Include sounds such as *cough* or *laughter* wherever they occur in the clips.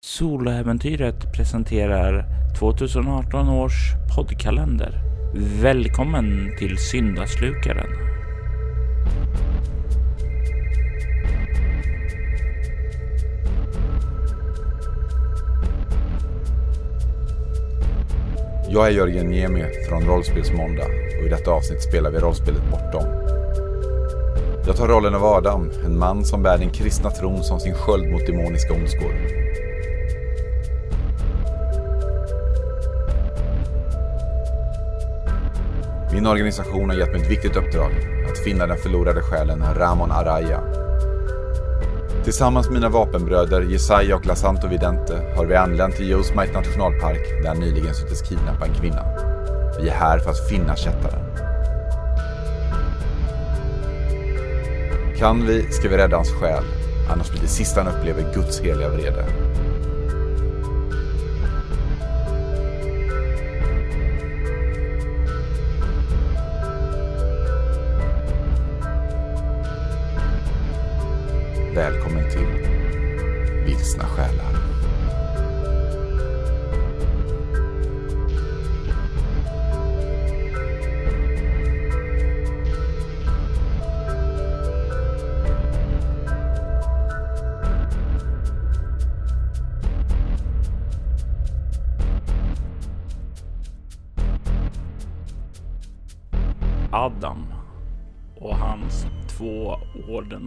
Soloäventyret presenterar 2018 års poddkalender. Välkommen till Syndaslukaren. Jag är Jörgen Niemi från Rollspelsmåndag och i detta avsnitt spelar vi rollspelet Bortom. Jag tar rollen av Adam, en man som bär den kristna tron som sin sköld mot demoniska ondskor. Min organisation har gett mig ett viktigt uppdrag, att finna den förlorade själen Ramon Araya. Tillsammans med mina vapenbröder Jesaja och Lasanto Vidente har vi anlänt till Yosemite nationalpark där han nyligen syntes kidnappa en kvinna. Vi är här för att finna kättaren. Kan vi ska vi rädda hans själ, annars blir det sista han upplever Guds heliga vrede.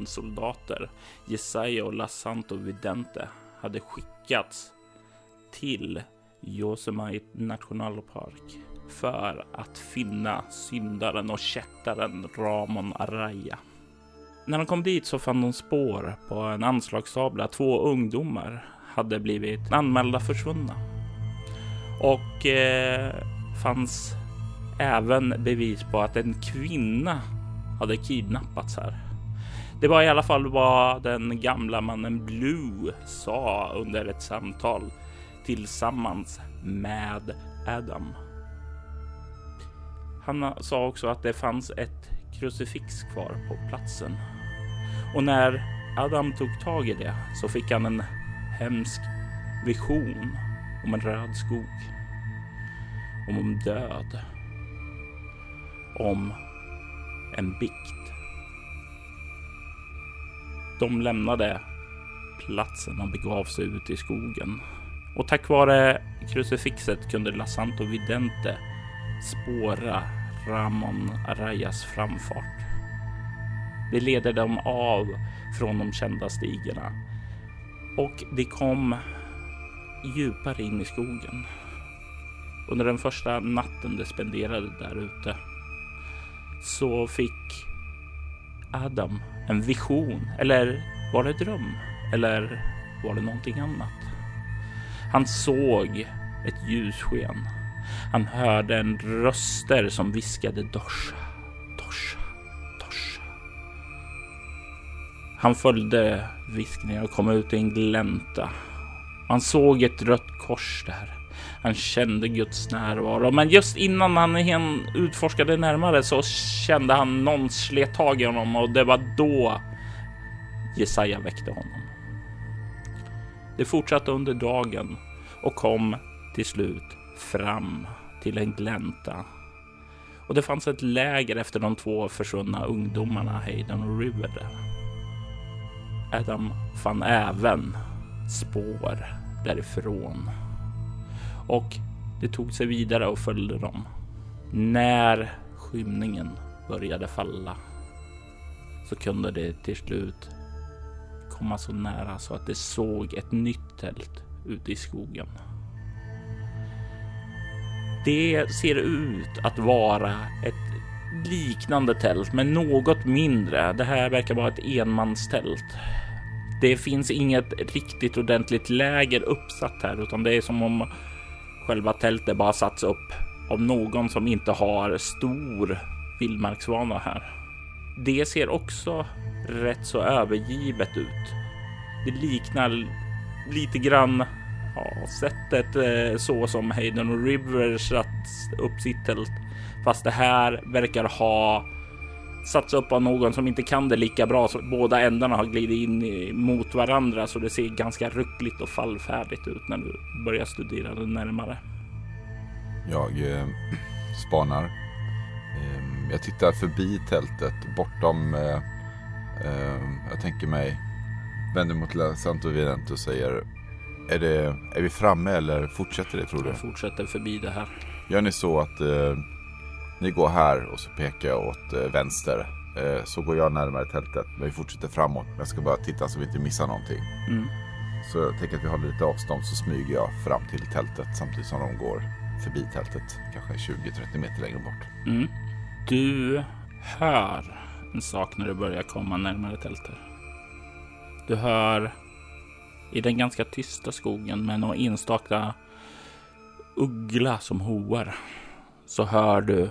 Ordenssoldater, Jesaja och Lassanto Vidente, hade skickats till Yosemite nationalpark för att finna syndaren och kättaren Ramon Araya. När de kom dit så fann de spår på en anslagstavla. Två ungdomar hade blivit anmälda försvunna. Och eh, fanns även bevis på att en kvinna hade kidnappats här. Det var i alla fall vad den gamla mannen Blue sa under ett samtal tillsammans med Adam. Han sa också att det fanns ett krucifix kvar på platsen. Och när Adam tog tag i det så fick han en hemsk vision om en röd skog. Om död om en bikt. De lämnade platsen och begav sig ut i skogen. Och tack vare krucifixet kunde Lasanto Vidente spåra Ramon Arayas framfart. Det leder dem av från de kända stigarna och de kom djupare in i skogen. Under den första natten de spenderade där ute så fick Adam en vision. Eller var det dröm? Eller var det någonting annat? Han såg ett ljussken. Han hörde en röster som viskade Dosha, Dosha, Dosha. Han följde viskningen och kom ut i en glänta. Han såg ett rött kors där. Han kände Guds närvaro, men just innan han utforskade närmare så kände han någon slet tag i honom och det var då Jesaja väckte honom. Det fortsatte under dagen och kom till slut fram till en glänta. Och det fanns ett läger efter de två försvunna ungdomarna Hayden och River där. Adam fann även spår därifrån och det tog sig vidare och följde dem. När skymningen började falla så kunde det till slut komma så nära så att det såg ett nytt tält ute i skogen. Det ser ut att vara ett liknande tält, men något mindre. Det här verkar vara ett enmanstält. Det finns inget riktigt ordentligt läger uppsatt här, utan det är som om själva tältet bara satts upp av någon som inte har stor vildmarksvana här. Det ser också rätt så övergivet ut. Det liknar lite grann ja, sättet eh, så som Hayden och Rivers satt upp sitt tält. Fast det här verkar ha satts upp av någon som inte kan det lika bra. Så båda ändarna har glidit in mot varandra så det ser ganska ryckligt och fallfärdigt ut när du börjar studera det närmare. Jag eh, spanar. Eh, jag tittar förbi tältet bortom. Eh, eh, jag tänker mig. Vänder mot La Santo Vidente och säger. Är, det, är vi framme eller fortsätter det tror du? Jag fortsätter förbi det här. Gör ni så att eh, ni går här och så pekar jag åt eh, vänster. Eh, så går jag närmare tältet. Men vi fortsätter framåt. Jag ska bara titta så vi inte missar någonting. Mm. Så jag tänker att vi håller lite avstånd så smyger jag fram till tältet samtidigt som de går förbi tältet. Kanske 20-30 meter längre bort. Mm. Du hör en sak när du börjar komma närmare tältet. Du hör i den ganska tysta skogen med några enstaka uggla som hoar så hör du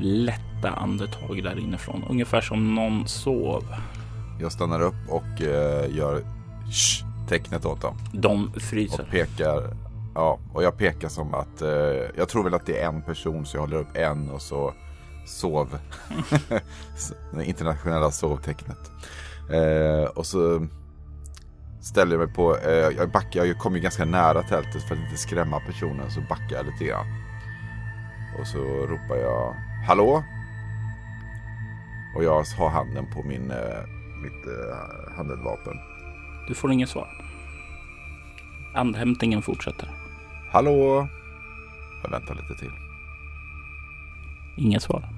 lätta andetag där inifrån. Ungefär som någon sov. Jag stannar upp och eh, gör shh, tecknet åt dem. De fryser. Och pekar. Ja, och jag pekar som att eh, jag tror väl att det är en person så jag håller upp en och så sov. *laughs* det internationella sovtecknet. Eh, och så ställer jag mig på, eh, jag backar, jag kommer ganska nära tältet för att inte skrämma personen så backar jag lite grann. Och så ropar jag Hallå? Och jag har handen på min, eh, mitt eh, handeldvapen. Du får inget svar. Andhämtningen fortsätter. Hallå? Jag väntar lite till. Inget svar.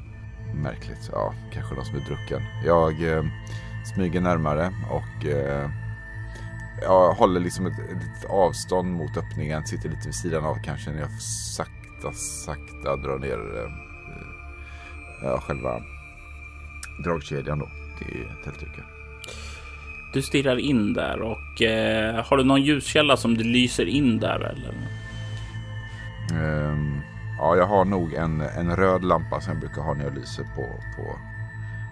Märkligt. Ja, kanske någon som är drucken. Jag eh, smyger närmare och eh, jag håller liksom ett, ett avstånd mot öppningen. Sitter lite vid sidan av kanske när jag sakta, sakta drar ner eh, ja, själva dragkedjan då till tältduken. Du stirrar in där och eh, har du någon ljuskälla som du lyser in där eller? Um, ja, jag har nog en, en röd lampa som jag brukar ha när jag lyser på, på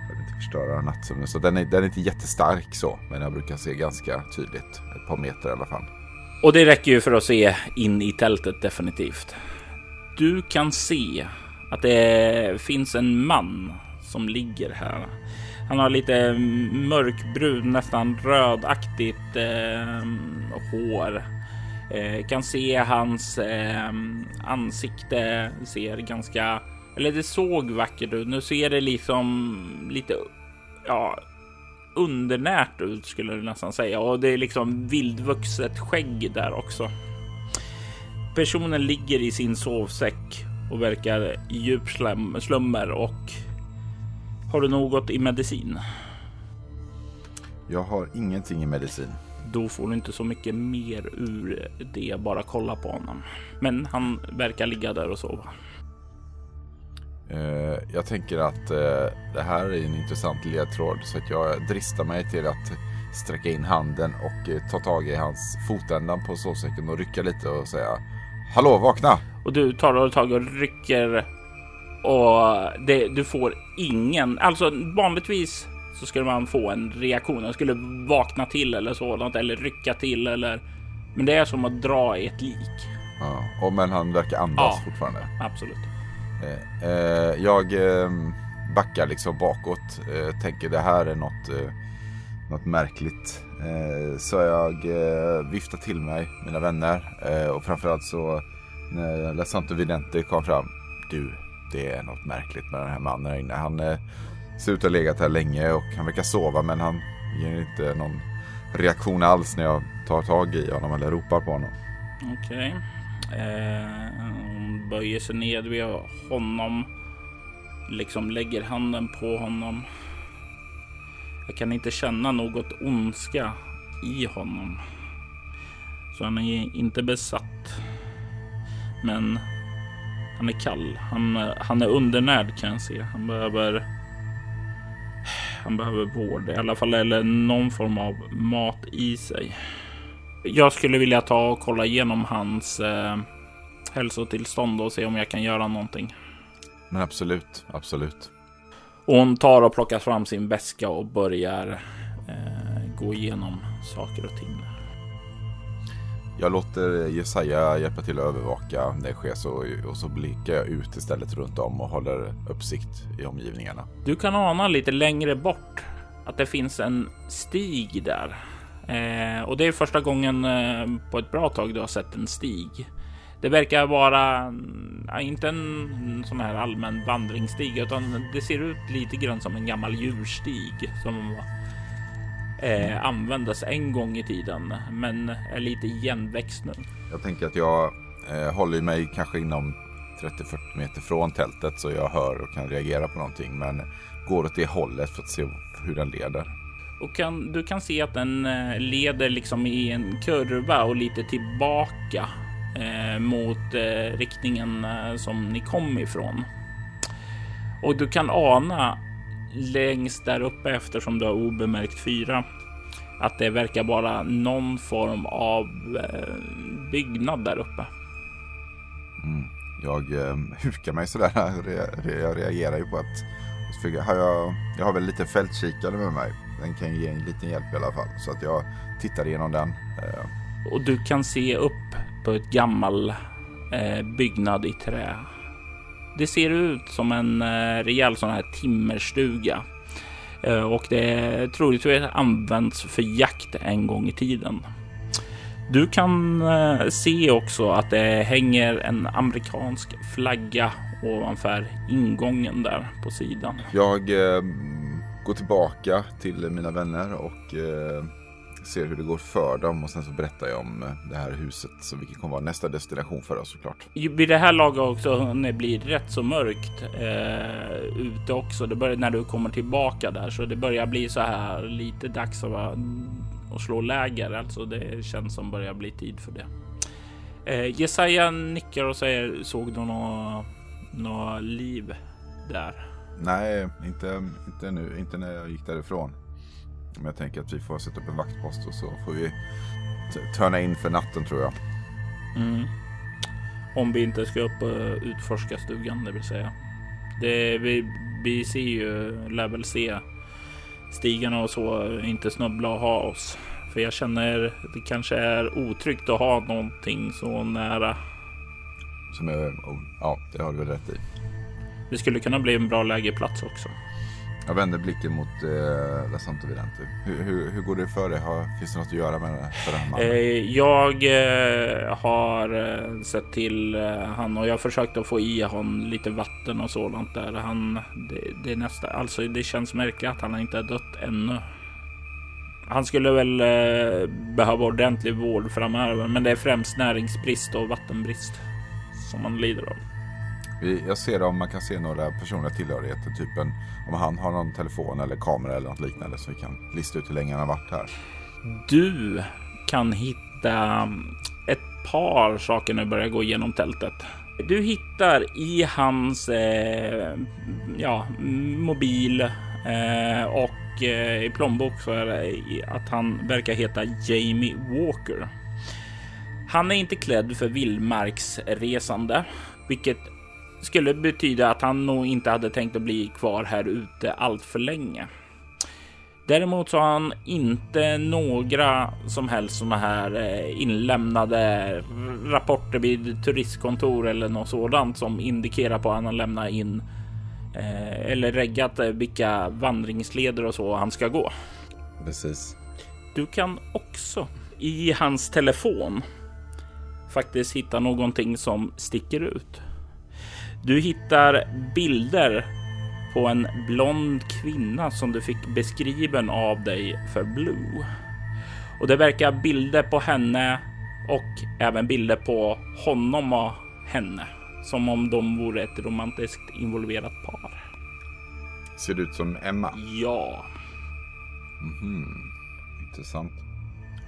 för att inte förstöra nattsömnen. Så den är, den är inte jättestark så, men jag brukar se ganska tydligt. Ett par meter i alla fall. Och det räcker ju för att se in i tältet definitivt. Du kan se att det finns en man som ligger här. Han har lite mörkbrun, nästan rödaktigt eh, hår. Eh, kan se hans eh, ansikte ser ganska, eller det såg vackert ut. Nu ser det liksom lite, ja, undernärt ut skulle du nästan säga och det är liksom vildvuxet skägg där också. Personen ligger i sin sovsäck och verkar i djup slummer och har du något i medicin? Jag har ingenting i medicin. Då får du inte så mycket mer ur det, bara kolla på honom. Men han verkar ligga där och sova. Uh, jag tänker att uh, det här är en intressant ledtråd så att jag dristar mig till att sträcka in handen och uh, ta tag i hans fotändan på sovsäcken och rycka lite och säga Hallå, vakna! Och du tar och tag och rycker och det, du får ingen, alltså vanligtvis så skulle man få en reaktion. Den skulle vakna till eller sådant eller rycka till eller. Men det är som att dra i ett lik. Ja, och men han verkar andas Ja. fortfarande. Absolut. Eh, eh, jag eh, backar liksom bakåt. Eh, tänker det här är något, eh, något märkligt. Eh, så jag eh, viftar till mig, mina vänner. Och framförallt så när La Santo Vidente kom fram. Du, det är något märkligt med den här mannen här inne. Han eh, ser ut att ha legat här länge och han verkar sova men han ger inte någon reaktion alls när jag tar tag i honom eller ropar på honom. Okej. Eh, hon böjer sig ned vid honom. Liksom lägger handen på honom. Jag kan inte känna något ondska i honom. Så han är inte besatt. Men han är kall. Han, han är undernärd kan jag se. Han behöver han behöver vård i alla fall eller någon form av mat i sig. Jag skulle vilja ta och kolla igenom hans eh, hälsotillstånd och se om jag kan göra någonting. Men absolut, absolut. Och hon tar och plockar fram sin väska och börjar eh, gå igenom saker och ting. Jag låter Jesaja hjälpa till att övervaka när det sker så, och så blickar jag ut istället runt om och håller uppsikt i omgivningarna. Du kan ana lite längre bort att det finns en stig där. Eh, och det är första gången eh, på ett bra tag du har sett en stig. Det verkar vara mm, ja, inte en sån här allmän vandringsstig, utan det ser ut lite grann som en gammal djurstig som eh, användes en gång i tiden, men är lite igenväxt nu. Jag tänker att jag eh, håller mig kanske inom 30-40 meter från tältet så jag hör och kan reagera på någonting, men går åt det hållet för att se hur den leder. Och kan, du kan se att den eh, leder liksom i en kurva och lite tillbaka eh, mot eh, riktningen eh, som ni kom ifrån. Och du kan ana längst där uppe eftersom du har obemärkt fyra att det verkar vara någon form av eh, byggnad där uppe. Mm. Jag eh, hukar mig sådär. *laughs* Jag reagerar ju på att har jag, jag har väl lite fältkikare med mig. Den kan ge en liten hjälp i alla fall. Så att jag tittar igenom den. Eh. Och du kan se upp på ett gammal eh, byggnad i trä. Det ser ut som en eh, rejäl sån här timmerstuga eh, och det troligtvis använts för jakt en gång i tiden. Du kan eh, se också att det hänger en amerikansk flagga ovanför ingången där på sidan. Jag eh, går tillbaka till mina vänner och eh, ser hur det går för dem och sen så berättar jag om eh, det här huset så vilket kommer vara nästa destination för oss såklart. Vid det här laget också när det blir rätt så mörkt eh, ute också. Det börjar när du kommer tillbaka där så det börjar bli så här lite dags att, vara, att slå läger. Alltså det känns som börjar bli tid för det. Eh, Jesaja nickar och säger såg du något, något liv där? Nej, inte, inte nu, inte när jag gick därifrån. Men jag tänker att vi får sätta upp en vaktpost och så får vi törna in för natten tror jag. Mm. Om vi inte ska upp och utforska stugan, det vill säga. Det, vi, vi ser ju, lär väl se stigarna och så, inte snubbla och ha oss. För jag känner det kanske är otryggt att ha någonting så nära. Som är, ja, det har du rätt i. Det skulle kunna bli en bra lägerplats också. Jag vänder blicken mot eh, La Santo Vidente. Hur, hur, hur, går det för dig? Har, finns det något att göra med det, för den här mannen? Eh, jag eh, har eh, sett till eh, han och jag försökt att få i honom lite vatten och sådant där. Han, det, det är nästa, alltså det känns märkligt att han inte har dött ännu. Han skulle väl eh, behöva ordentlig vård framöver, men det är främst näringsbrist och vattenbrist som han lider av. Vi, jag ser om man kan se några personliga tillhörigheter, typ en, om han har någon telefon eller kamera eller något liknande så vi kan lista ut hur länge han har varit här. Du kan hitta mm, ett par saker när du börjar gå igenom tältet. Du hittar i hans eh, ja, mobil eh, och eh, i plånbok så är det att han verkar heta Jamie Walker. Han är inte klädd för vildmarksresande, vilket skulle betyda att han nog inte hade tänkt att bli kvar här ute allt för länge. Däremot så har han inte några som helst sådana här eh, inlämnade rapporter vid turistkontor eller något sådant som indikerar på att han har lämnat in eh, eller reggat eh, vilka vandringsleder och så han ska gå. Precis. Du kan också i hans telefon faktiskt hitta någonting som sticker ut. Du hittar bilder på en blond kvinna som du fick beskriven av dig för Blue. Och det verkar bilder på henne och även bilder på honom och henne. Som om de vore ett romantiskt involverat par. Ser det ut som Emma? Ja. Mm -hmm. Intressant.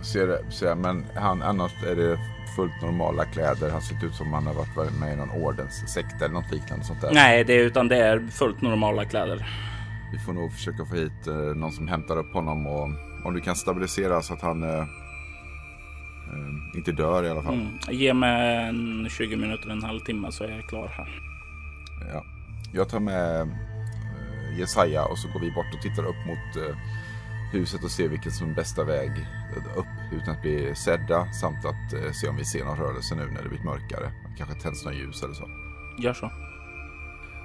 Ser, ser, men han, annars är det fullt normala kläder. Han ser ut som han har varit med i någon ordenssekt eller något liknande sånt där. Nej, det är, utan det är fullt normala kläder. Vi får nog försöka få hit eh, någon som hämtar upp honom och om du kan stabilisera så att han eh, eh, inte dör i alla fall. Mm. Ge mig en 20 minuter, en halvtimme så är jag klar här. Ja, jag tar med eh, Jesaja och så går vi bort och tittar upp mot eh, huset och se vilken som är bästa väg upp utan att bli sedda samt att eh, se om vi ser någon rörelse nu när det blivit mörkare. Kanske tänds något ljus eller så. Gör så.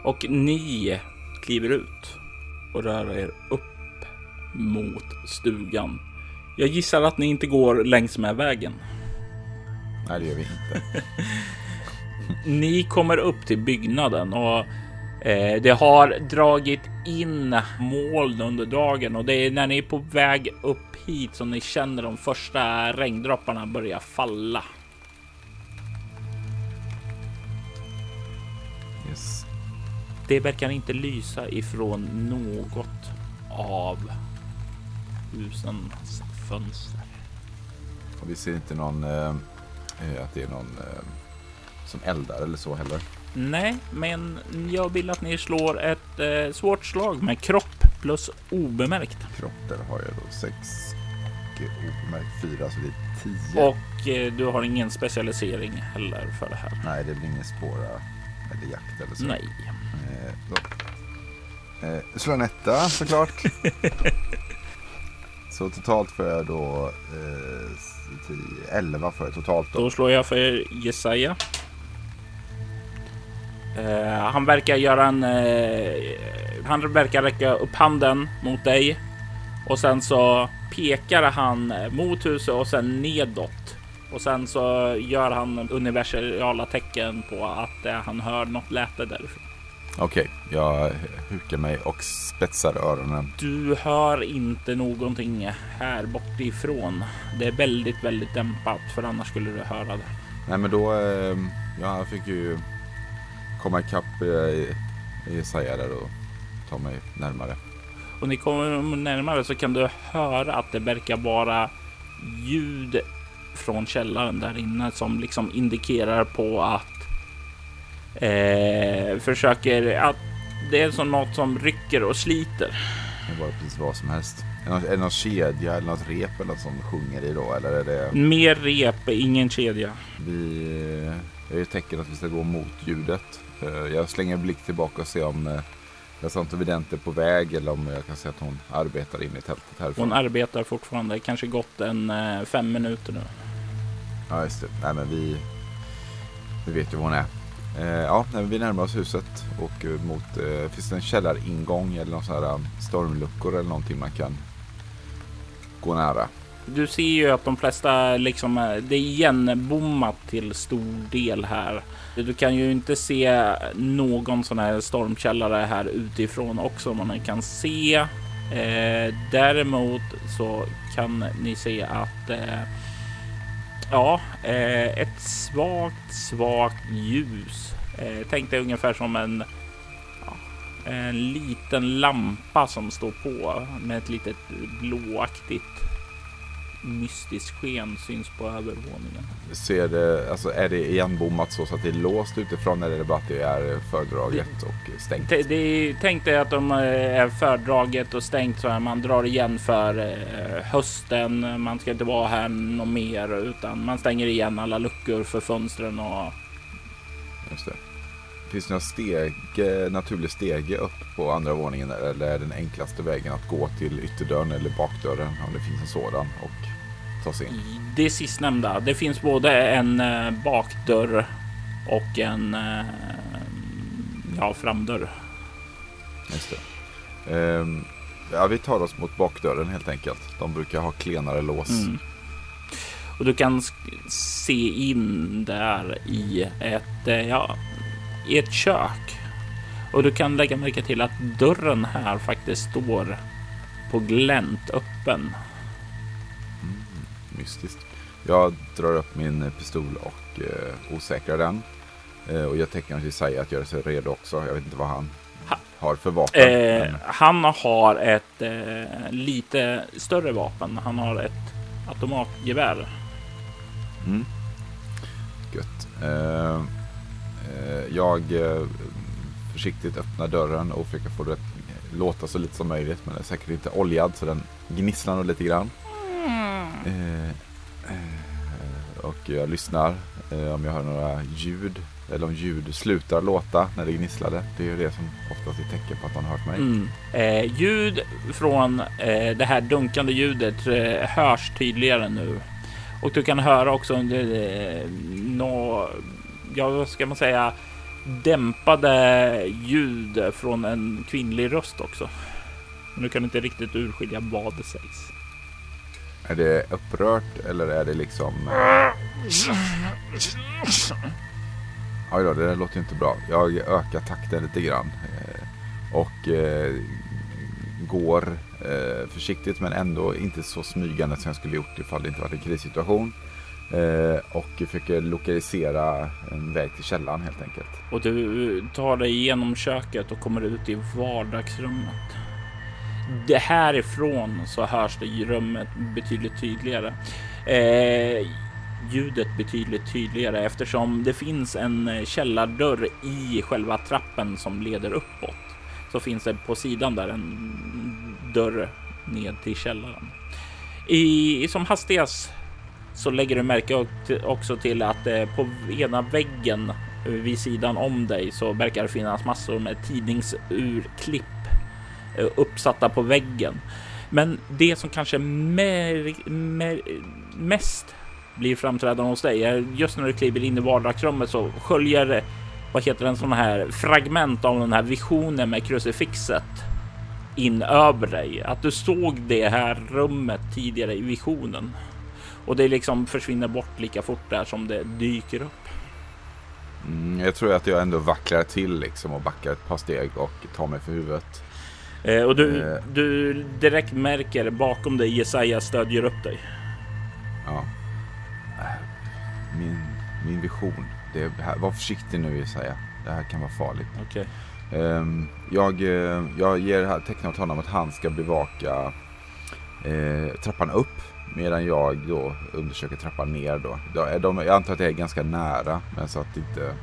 Och ni kliver ut och rör er upp mot stugan. Jag gissar att ni inte går längs med vägen. Nej, det gör vi inte. *laughs* Ni kommer upp till byggnaden och eh, det har dragit in moln under dagen och det är när ni är på väg upp hit som ni känner de första regndropparna börja falla. Yes. Det verkar inte lysa ifrån något av husens fönster. Och vi ser inte någon, eh, eh, att det är någon eh, som eldar eller så heller. Nej, men jag vill att ni slår ett eh, svårt slag med kropp plus obemärkt. Kropp, där har jag då sex och obemärkt fyra, så det är tio. Och eh, du har ingen specialisering heller för det här. Nej, det blir ingen spåra eller jakt eller så. Nej. Eh, då. Eh, slå en etta såklart. *laughs* så totalt får jag då eh, 10, 11 för totalt då. Då slår jag för Jesaja. Eh, han verkar göra en... Eh, han verkar räcka upp handen mot dig och sen så pekar han mot huset och sen nedåt. Och sen så gör han universala tecken på att eh, han hör något läte därifrån. Okej, jag hukar mig och spetsar öronen. Du hör inte någonting här bortifrån. Det är väldigt, väldigt dämpat för annars skulle du höra det. Nej men då, eh, jag fick ju komma ikapp eh, Jesaja där och ta mig närmare. Och ni kommer närmare så kan du höra att det verkar vara ljud från källaren där inne som liksom indikerar på att eh, försöker att det är som något som rycker och sliter. Det vara precis vad som helst. Är det någon, är det någon kedja eller något rep eller något som sjunger i då? Eller är det... Mer rep, ingen kedja. Vi... Jag är tecken att vi ska gå mot ljudet. Eh, Jag slänger en blick tillbaka och ser om eh, jag sa inte vident är på väg eller om jag kan se att hon arbetar inne i tältet härifrån. Hon arbetar fortfarande, kanske gått en eh, fem minuter nu. Ja, just det. Nej, men vi, vi vet ju var hon är. Ja, nej, vi närmar oss huset och mot, finns det en källaringång eller någon sån här stormluckor eller någonting man kan gå nära? Du ser ju att de flesta liksom, eh, det är igenbommat till stor del här. Du kan ju inte se någon sån här stormkällare här utifrån också man kan se. Eh, däremot så kan ni se att eh, ja, eh, ett svagt, svagt ljus. Eh, tänk dig ungefär som en, ja, en liten lampa som står på med ett litet blåaktigt mystiskt sken syns på övervåningen. Ser det, alltså, är det igenbommat så, så att det är låst utifrån eller är det bara att det är fördraget och stängt? Det, det, tänk dig att de eh, är fördraget och stängt så här. Man drar igen för eh, hösten. Man ska inte vara här något mer utan man stänger igen alla luckor för fönstren och Just det. Finns det några steg, eh, naturlig stege upp på andra våningen eller är den enklaste vägen att gå till ytterdörren eller bakdörren om det finns en sådan och ta sig in? det sistnämnda. Det finns både en eh, bakdörr och en eh, ja, framdörr. Just det. Ehm, ja, vi tar oss mot bakdörren helt enkelt. De brukar ha klenare lås. Mm. Och du kan se in där i ett, eh, ja, i ett kök. Och du kan lägga märke till att dörren här faktiskt står på glänt öppen. Mystiskt. Jag drar upp min pistol och eh, osäkrar den. Eh, och jag tecknar till Isaiah att göra sig redo också. Jag vet inte vad han Ha. har för vapen. Eh, han har ett eh, lite större vapen. Han har ett automatgevär. Mm. Gött. Eh, eh, jag eh, försiktigt öppnar dörren och försöker få det att låta så lite som möjligt. Men den är säkert inte oljad så den gnisslar nog lite grann. Eh, eh, och jag lyssnar eh, om jag hör några ljud eller om ljud slutar låta när det gnisslade. Det är ju det som oftast är tecken på att man har hört mig. Mm. Eh, ljud från eh, det här dunkande ljudet eh, hörs tydligare nu. Och du kan höra också under eh, nå, ja, vad ska man säga, dämpade ljud från en kvinnlig röst också. Men du kan inte riktigt urskilja vad det sägs. Är det upprört eller är det liksom... Eh? Oj då, det där låter inte bra. Jag ökar takten lite grann. Eh, och eh, går försiktigt men ändå inte så smygande som jag skulle gjort ifall det inte varit en krissituation. Och försöker lokalisera en väg till källaren helt enkelt. Och du tar dig igenom köket och kommer ut i vardagsrummet. Det härifrån så hörs det i rummet betydligt tydligare. Eh, ljudet betydligt tydligare eftersom det finns en eh, källardörr i själva trappen som leder uppåt. Så finns det på sidan där en dörr ned till källaren. I, som hastigast så lägger du märke också till att eh, på ena väggen vid sidan om dig så verkar det finnas massor med tidningsurklipp Eh, uppsatta på väggen. Men det som kanske mer, mer, mest blir framträdande hos dig är just när du kliver in i vardagsrummet så sköljer vad heter den sån här fragment av den här visionen med krucifixet in över dig. Att du såg det här rummet tidigare i visionen och det liksom försvinner bort lika fort där som det dyker upp. Mm, jag tror att jag ändå vacklar till liksom och backar ett par steg och tar mig för huvudet. Eh, och du, Eh. du direkt märker bakom dig Jesaja stödjer upp dig. Ja. Äh, Min, min vision. Det är här. Var försiktig nu Jesaja. Det här kan vara farligt. Okej. Ehm, jag, eh, jag ger här tecken åt honom att han ska bevaka eh, trappan upp. Medan jag då undersöker trappan ner då. De, de, jag antar att det är ganska nära. Men så att inte...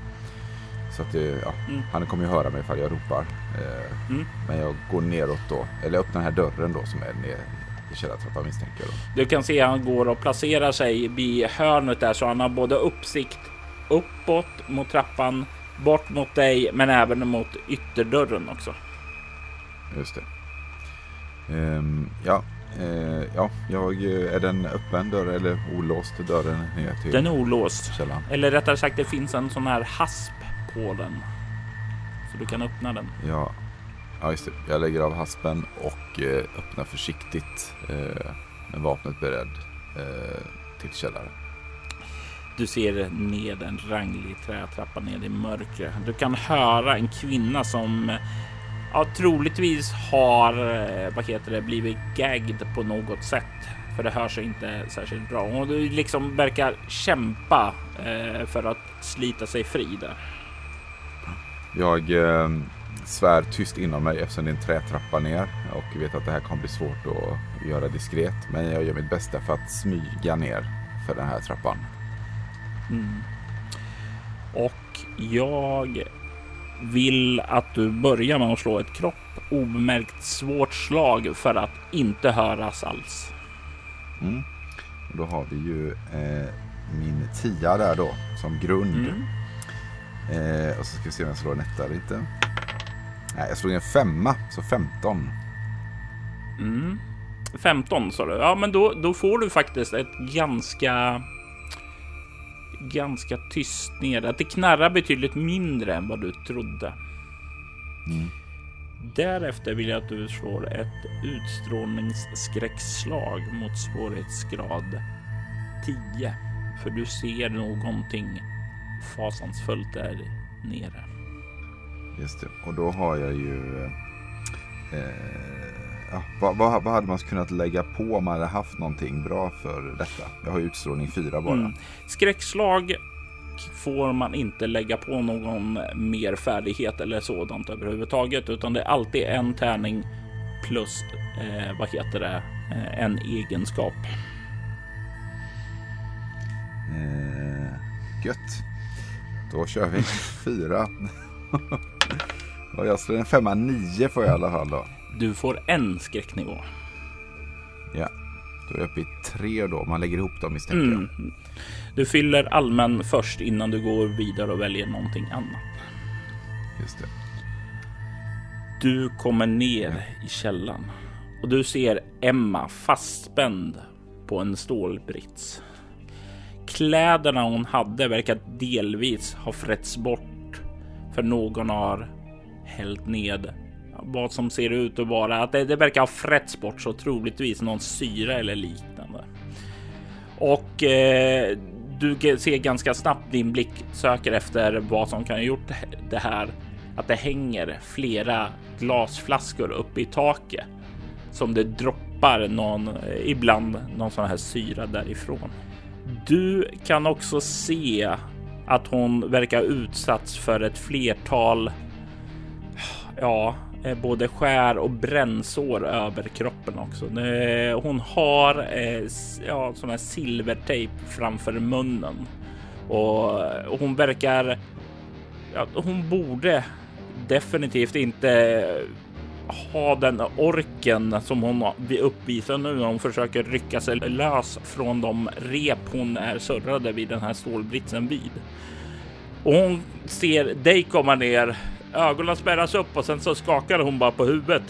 Så att det, ja, Mm. Han kommer ju höra mig ifall jag ropar. Eh, Mm. Men jag går neråt då. Eller öppnar den här dörren då som är ner i källartrappan misstänker jag då. Du kan se han går och placerar sig vid hörnet där så han har både uppsikt uppåt mot trappan, bort mot dig, men även mot ytterdörren också. Just det. Ehm, ja, eh, ja, jag, eh, är den öppen dörr eller olåst dörren ner till Den är olåst. källaren? Eller rättare sagt, det finns en sån här hasp på den. Så du kan öppna den. Ja, ja just det. Jag lägger av haspen och eh, öppnar försiktigt eh, med vapnet beredd eh, till källaren. Du ser ned en ranglig trätrappa ned i mörkret. Du kan höra en kvinna som ja, troligtvis har eh, vad heter det, blivit gagged på något sätt. För det hörs inte särskilt bra. Och du liksom verkar kämpa eh, för att slita sig fri där. Jag eh, svär tyst inom mig eftersom det är en trätrappa ner och vet att det här kommer bli svårt att göra diskret. Men jag gör mitt bästa för att smyga ner för den här trappan. Mm. Och jag vill att du börjar med att slå ett kropp obemärkt svårt slag för att inte höras alls. Mm. Och då har vi ju eh, min tia där då som grund. Mm. Eh, och så ska vi se om jag slår en etta eller inte. Nej, jag slog en femma, så 15. Mm. 15 sa du. Ja, men då, då får du faktiskt ett ganska ganska tyst ner. Att det knarrar betydligt mindre än vad du trodde. Mm. Därefter vill jag att du slår ett utstrålningsskräckslag mot svårighetsgrad 10. För du ser någonting fasansfullt där nere. Just det. Och då har jag ju... Eh, ja, vad, vad, vad hade man kunnat lägga på om man hade haft någonting bra för detta? Jag har ju utstrålning 4 bara. Mm. Skräckslag får man inte lägga på någon mer färdighet eller sådant överhuvudtaget, utan det är alltid en tärning plus eh, vad heter det? Eh, en egenskap. Eh, gött. Då kör vi fyra. Och jag slår en femma, nio får jag i alla fall då. Du får en skräcknivå. Ja, Då är jag uppe i tre då. Man lägger ihop dem misstänker mm. jag. Du fyller allmän först innan du går vidare och väljer någonting annat. Just det. Du kommer ner i källaren och du ser Emma fastspänd på en stålbrits. Kläderna hon hade verkar delvis ha frätts bort för någon har hällt ned vad som ser ut att vara att det, det verkar ha frätts bort så troligtvis någon syra eller liknande. Och eh, du ser ganska snabbt din blick söker efter vad som kan ha gjort det här. Att det hänger flera glasflaskor uppe i taket som det droppar någon eh, ibland någon sån här syra därifrån. Du kan också se att hon verkar utsatts för ett flertal. Ja, eh, både skär och brännsår över kroppen också. Hon har eh, ja, sån här silvertejp framför munnen och eh, hon verkar. Ja, hon borde definitivt inte ha den orken som hon uppvisar nu när hon försöker rycka sig lös från de rep hon är surrade vid den här stålbritsen vid. Och hon ser dig komma ner Ögonen spärras upp och sen så skakar hon bara på huvudet.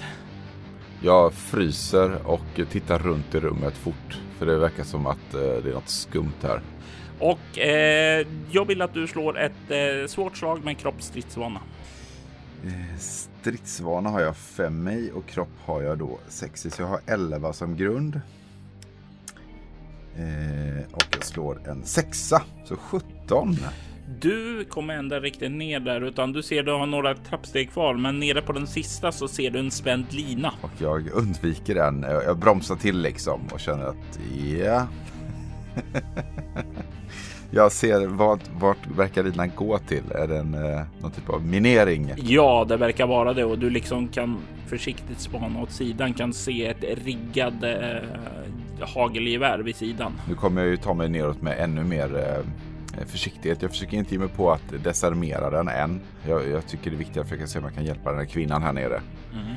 Jag fryser och tittar runt i rummet fort. För det verkar som att eh, det är något skumt här. Och eh, jag vill att du slår ett eh, svårt slag med kroppsstridsvana. Stridsvana har jag 5 i och kropp har jag då 60. Så jag har 11 som grund. Eh, och jag slår en sexa, så 17. Du kommer ända riktigt ner där utan du ser du har några trappsteg kvar, men nere på den sista så ser du en spänd lina. Och jag undviker den. Jag bromsar till liksom och känner att ja. *laughs* Jag ser vart, vart verkar linan gå till? Är det en, eh, någon typ av minering? Ja, det verkar vara det och du liksom kan försiktigt spana åt sidan, kan se ett riggad eh, hagelgevär vid sidan. Nu kommer jag ju ta mig neråt med ännu mer eh, Eh, försiktighet. Jag försöker inte ge mig på att desarmera den än. Jag, jag tycker det är viktigt att försöka se om jag kan hjälpa den här kvinnan här nere. Mm.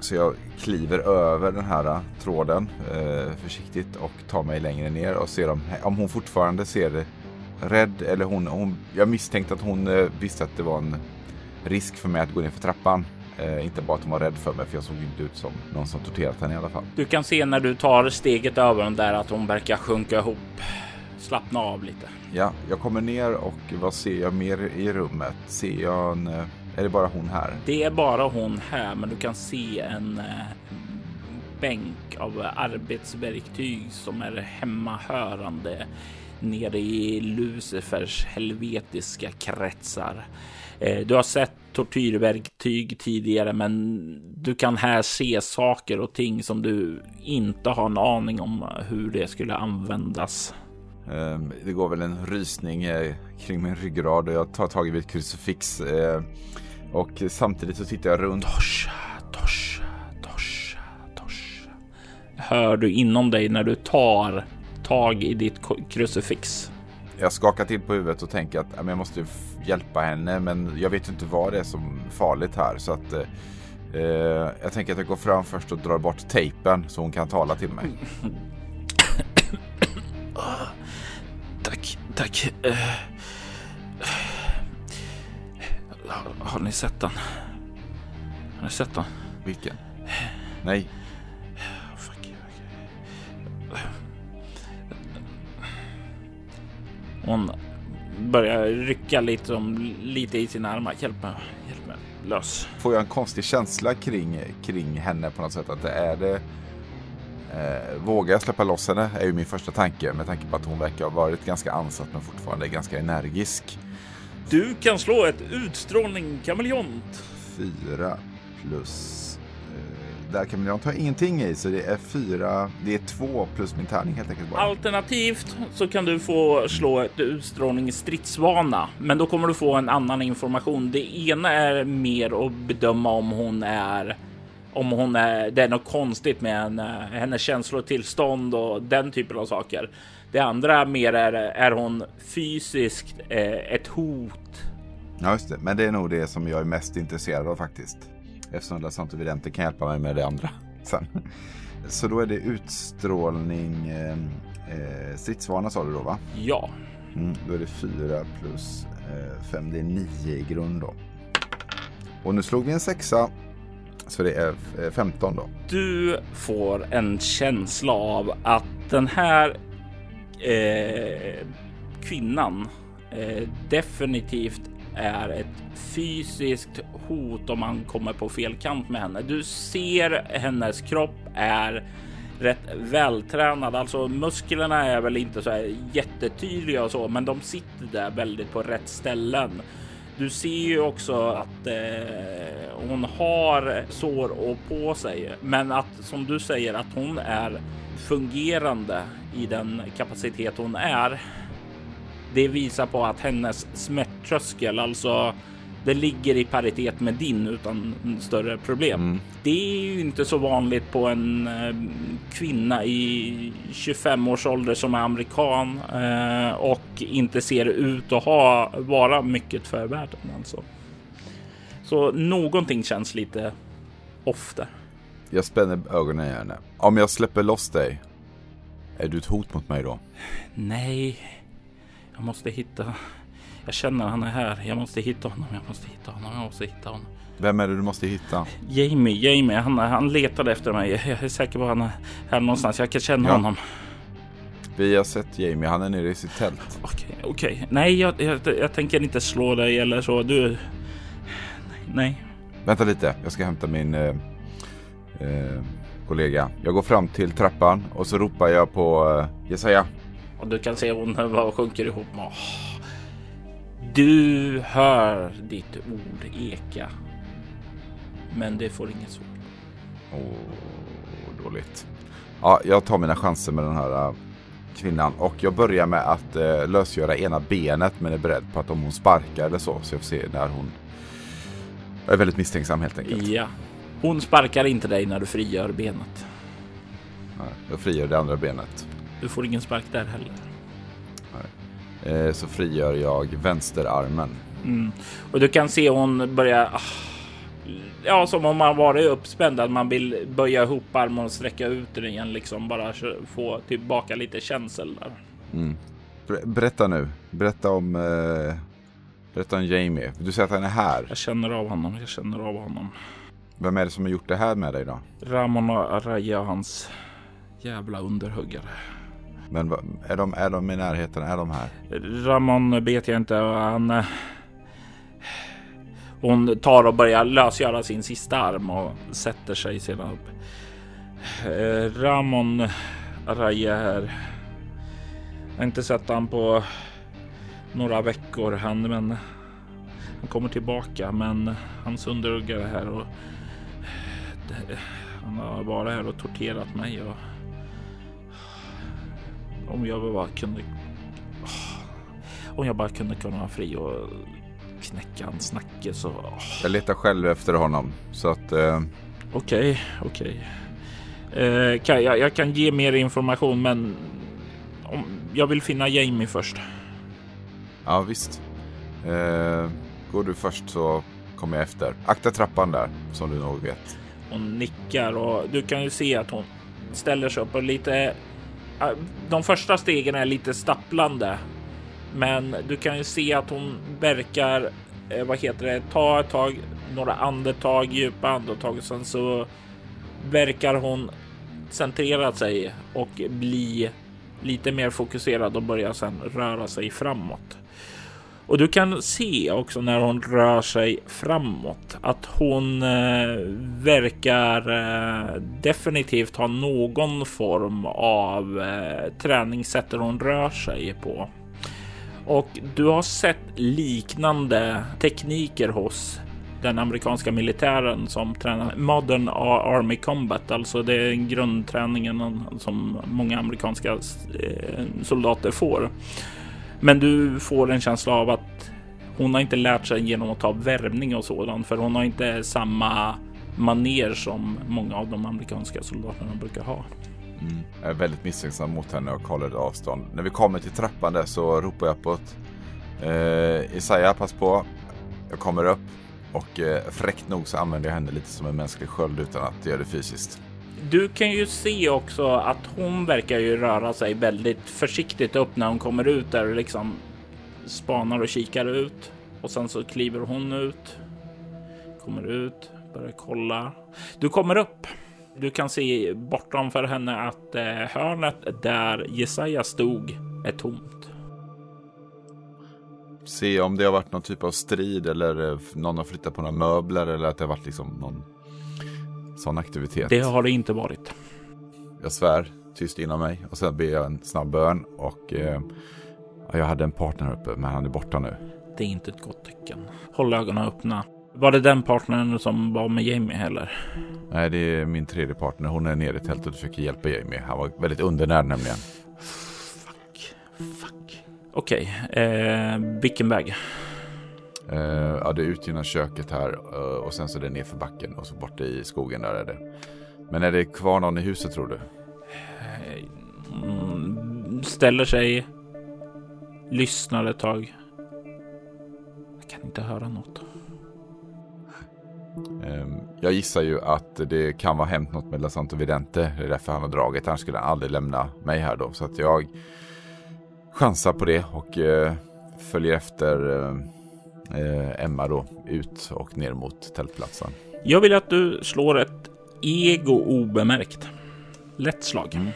Så jag kliver över den här eh, tråden eh, försiktigt och tar mig längre ner och ser om, om hon fortfarande ser rädd eller hon, hon jag misstänkte att hon eh, visste att det var en risk för mig att gå ner för trappan. Eh, inte bara att hon var rädd för mig, för jag såg inte ut som någon som torterat henne i alla fall. Du kan se när du tar steget över den där att hon verkar sjunka ihop slappna av lite. Ja, jag kommer ner och vad ser jag mer i rummet? Ser jag en... Eh, är det bara hon här? Det är bara hon här, men du kan se en eh, bänk av arbetsverktyg som är hemmahörande nere i Lucifers helvetiska kretsar. Eh, du har sett tortyrverktyg tidigare, men du kan här se saker och ting som du inte har en aning om hur det skulle användas. Ehm, det går väl en rysning eh, kring min ryggrad och jag tar tag i ett krucifix. Eh, och samtidigt så tittar jag runt. Tosha, tosha, tosha, tosha. Hör du inom dig när du tar tag i ditt krucifix? Jag skakar till på huvudet och tänker att jag måste hjälpa henne, men jag vet inte vad det är som är farligt här. Så att eh, jag tänker att jag går fram först och drar bort tejpen så hon kan tala till mig. Tack, tack. Uh, har, har, ni sett den? Har ni sett den? Vilken? Nej. Fuck. Hon börjar rycka lite, om, lite i sina armar. Hjälp mig, hjälp mig lös. Får jag en konstig känsla kring, kring henne på något sätt? Att det är det Eh, vågar jag släppa loss henne är ju min första tanke med tanke på att hon verkar ha varit ganska ansatt men fortfarande är ganska energisk. Du kan slå ett utstrålning kameleont. Fyra plus... Där kameleont har jag ingenting i så det är fyra, det är två plus min tärning helt enkelt. Bara. Alternativt så kan du få slå ett utstrålning stridsvana, men då kommer du få en annan information. Det ena är mer att bedöma om hon är om hon är, det är något konstigt med henne, hennes känslotillstånd och den typen av saker. Det andra mer är, är hon fysiskt eh, ett hot? Ja, just det. Men det är nog det som jag är mest intresserad av faktiskt. Eftersom La Santo Vidente kan hjälpa mig med det andra *laughs* sen. Så då är det utstrålning eh, eh, stridsvana sa du då va? Ja. Mm, då är det 4 plus 5, det är 9 i grund då. Och nu slog vi en sexa, så det är 15 då. Du får en känsla av att den här eh, kvinnan eh, definitivt är ett fysiskt hot om man kommer på fel kant med henne. Du ser hennes kropp är rätt vältränad, alltså musklerna är väl inte så här jättetydliga och så, men de sitter där väldigt på rätt ställen. Du ser ju också att eh, hon har sår och på sig, men att som du säger att hon är fungerande i den kapacitet hon är. Det visar på att hennes smärttröskel, alltså det ligger i paritet med din utan större problem. Mm. Det är ju inte så vanligt på en eh, kvinna i 25 års ålder som är amerikan eh, och inte ser ut att ha vara mycket för världen alltså. Så någonting känns lite ofta. Jag spänner ögonen i henne. Om jag släpper loss dig, är du ett hot mot mig då? Nej, jag måste hitta jag känner han är här. Jag måste hitta honom. Jag måste hitta honom. Jag måste hitta honom. Vem är det du måste hitta? Jamie, Jamie. Han, han letade efter mig. Jag är säker på att han är här någonstans. Jag kan känna ja. honom. Vi har sett Jamie. Han är nere i sitt tält. Okej, okay, okej. Okay. Nej, jag, jag, jag, tänker inte slå dig eller så. Du... Nej. Vänta lite. Jag ska hämta min eh, eh, kollega. Jag går fram till trappan och så ropar jag på eh, Jesaja. Och du kan se hon bara sjunker ihop. Du hör ditt ord eka. Men det får inget svar. Åh, dåligt. Ja, jag tar mina chanser med den här uh, kvinnan och jag börjar med att uh, lösgöra ena benet men är beredd på att om hon sparkar eller så så jag får se när hon jag är väldigt misstänksam helt enkelt. Ja, hon sparkar inte dig när du frigör benet. Nej, jag frigör det andra benet. Du får ingen spark där heller. Eh, så frigör jag vänsterarmen. Mm. Och du kan se hon börja... Ah, ja, som om man varit uppspänd, att man vill böja ihop armen och sträcka ut den igen, liksom bara få tillbaka lite känsel där. Mm. Berätta nu. Berätta om, eh, berätta om Jamie. Du säger att han är här. Jag känner av honom. Jag känner av honom. Vem är det som har gjort det här med dig då? Ramon Araya, hans jävla underhuggare. Men är de, är de i närheten? Är de här? Ramon vet jag inte. Han... Eh, hon tar och börjar lösgöra sin sista arm och sätter sig sedan upp. Eh, Ramon Raja här. Jag har inte sett han på några veckor han, men han kommer tillbaka. Men hans underhuggare här och eh, han har varit här och torterat mig och om jag bara kunde... Om jag bara kunde vara fri och knäcka hans nacke så... Jag letar själv efter honom så att... Eh... Okej, okej. Eh, jag, jag, kan ge mer information men om, jag vill finna Jamie först. Ja visst. Eh, går du först så kommer jag efter. Akta trappan där som du nog vet. Hon nickar och du kan ju se att hon ställer sig upp och lite de första stegen är lite stapplande, men du kan ju se att hon verkar, eh, vad heter det, ta ett tag, några andetag, djupa andetag och sen så verkar hon centrera sig och bli lite mer fokuserad och börja sedan röra sig framåt. Och du kan se också när hon rör sig framåt att hon eh, verkar eh, definitivt ha någon form av eh, träningssätt där hon rör sig på. Och du har sett liknande tekniker hos den amerikanska militären som tränar Modern Army Combat, alltså det är grundträningen som många amerikanska eh, soldater får. Men du får en känsla av att hon har inte lärt sig genom att ta värvning och sådant, för hon har inte samma maner som många av de amerikanska soldaterna brukar ha. Mm. Jag är väldigt misstänksam mot henne och håller ett avstånd. När vi kommer till trappan där så ropar jag på ett eh, Isaiah, pass på. Jag kommer upp och eh, fräckt nog så använder jag henne lite som en mänsklig sköld utan att göra det fysiskt. Du kan ju se också att hon verkar ju röra sig väldigt försiktigt upp när hon kommer ut där och liksom spanar och kikar ut. Och sen så kliver hon ut, kommer ut, börjar kolla. Du kommer upp. Du kan se bortanför henne att eh, hörnet där Jesaja stod är tomt. Se om det har varit någon typ av strid eller eh, någon har flyttat på några möbler eller att det har varit liksom någon sån aktivitet. Det har det inte varit. Jag svär tyst inom mig och sen ber jag en snabb bön och eh, jag hade en partner uppe men han är borta nu. Det är inte ett gott tecken. Håll ögonen öppna. Var det den partnern som var med Jamie heller? Nej, det är min tredje partner. Hon är nere i tältet och försöker hjälpa Jamie. Han var väldigt undernärd nämligen. Fuck. Fuck. Okej, okay. eh, vilken väg? Eh, ja, det är ut genom köket här eh, och sen så är det nerför backen och så borta i skogen där är det. Men är det kvar någon i huset tror du? Mm, ställer sig, lyssnar ett tag. Jag kan inte höra något. Ehm, jag gissar ju att det kan vara hänt något med Lasanto Vidente. Det är därför han har dragit. Han skulle aldrig lämna mig här då. Så att jag chansar på det och eh, följer efter eh, Emma då ut och ner mot tältplatsen. Jag vill att du slår ett ego obemärkt. Lätt slag. Mm.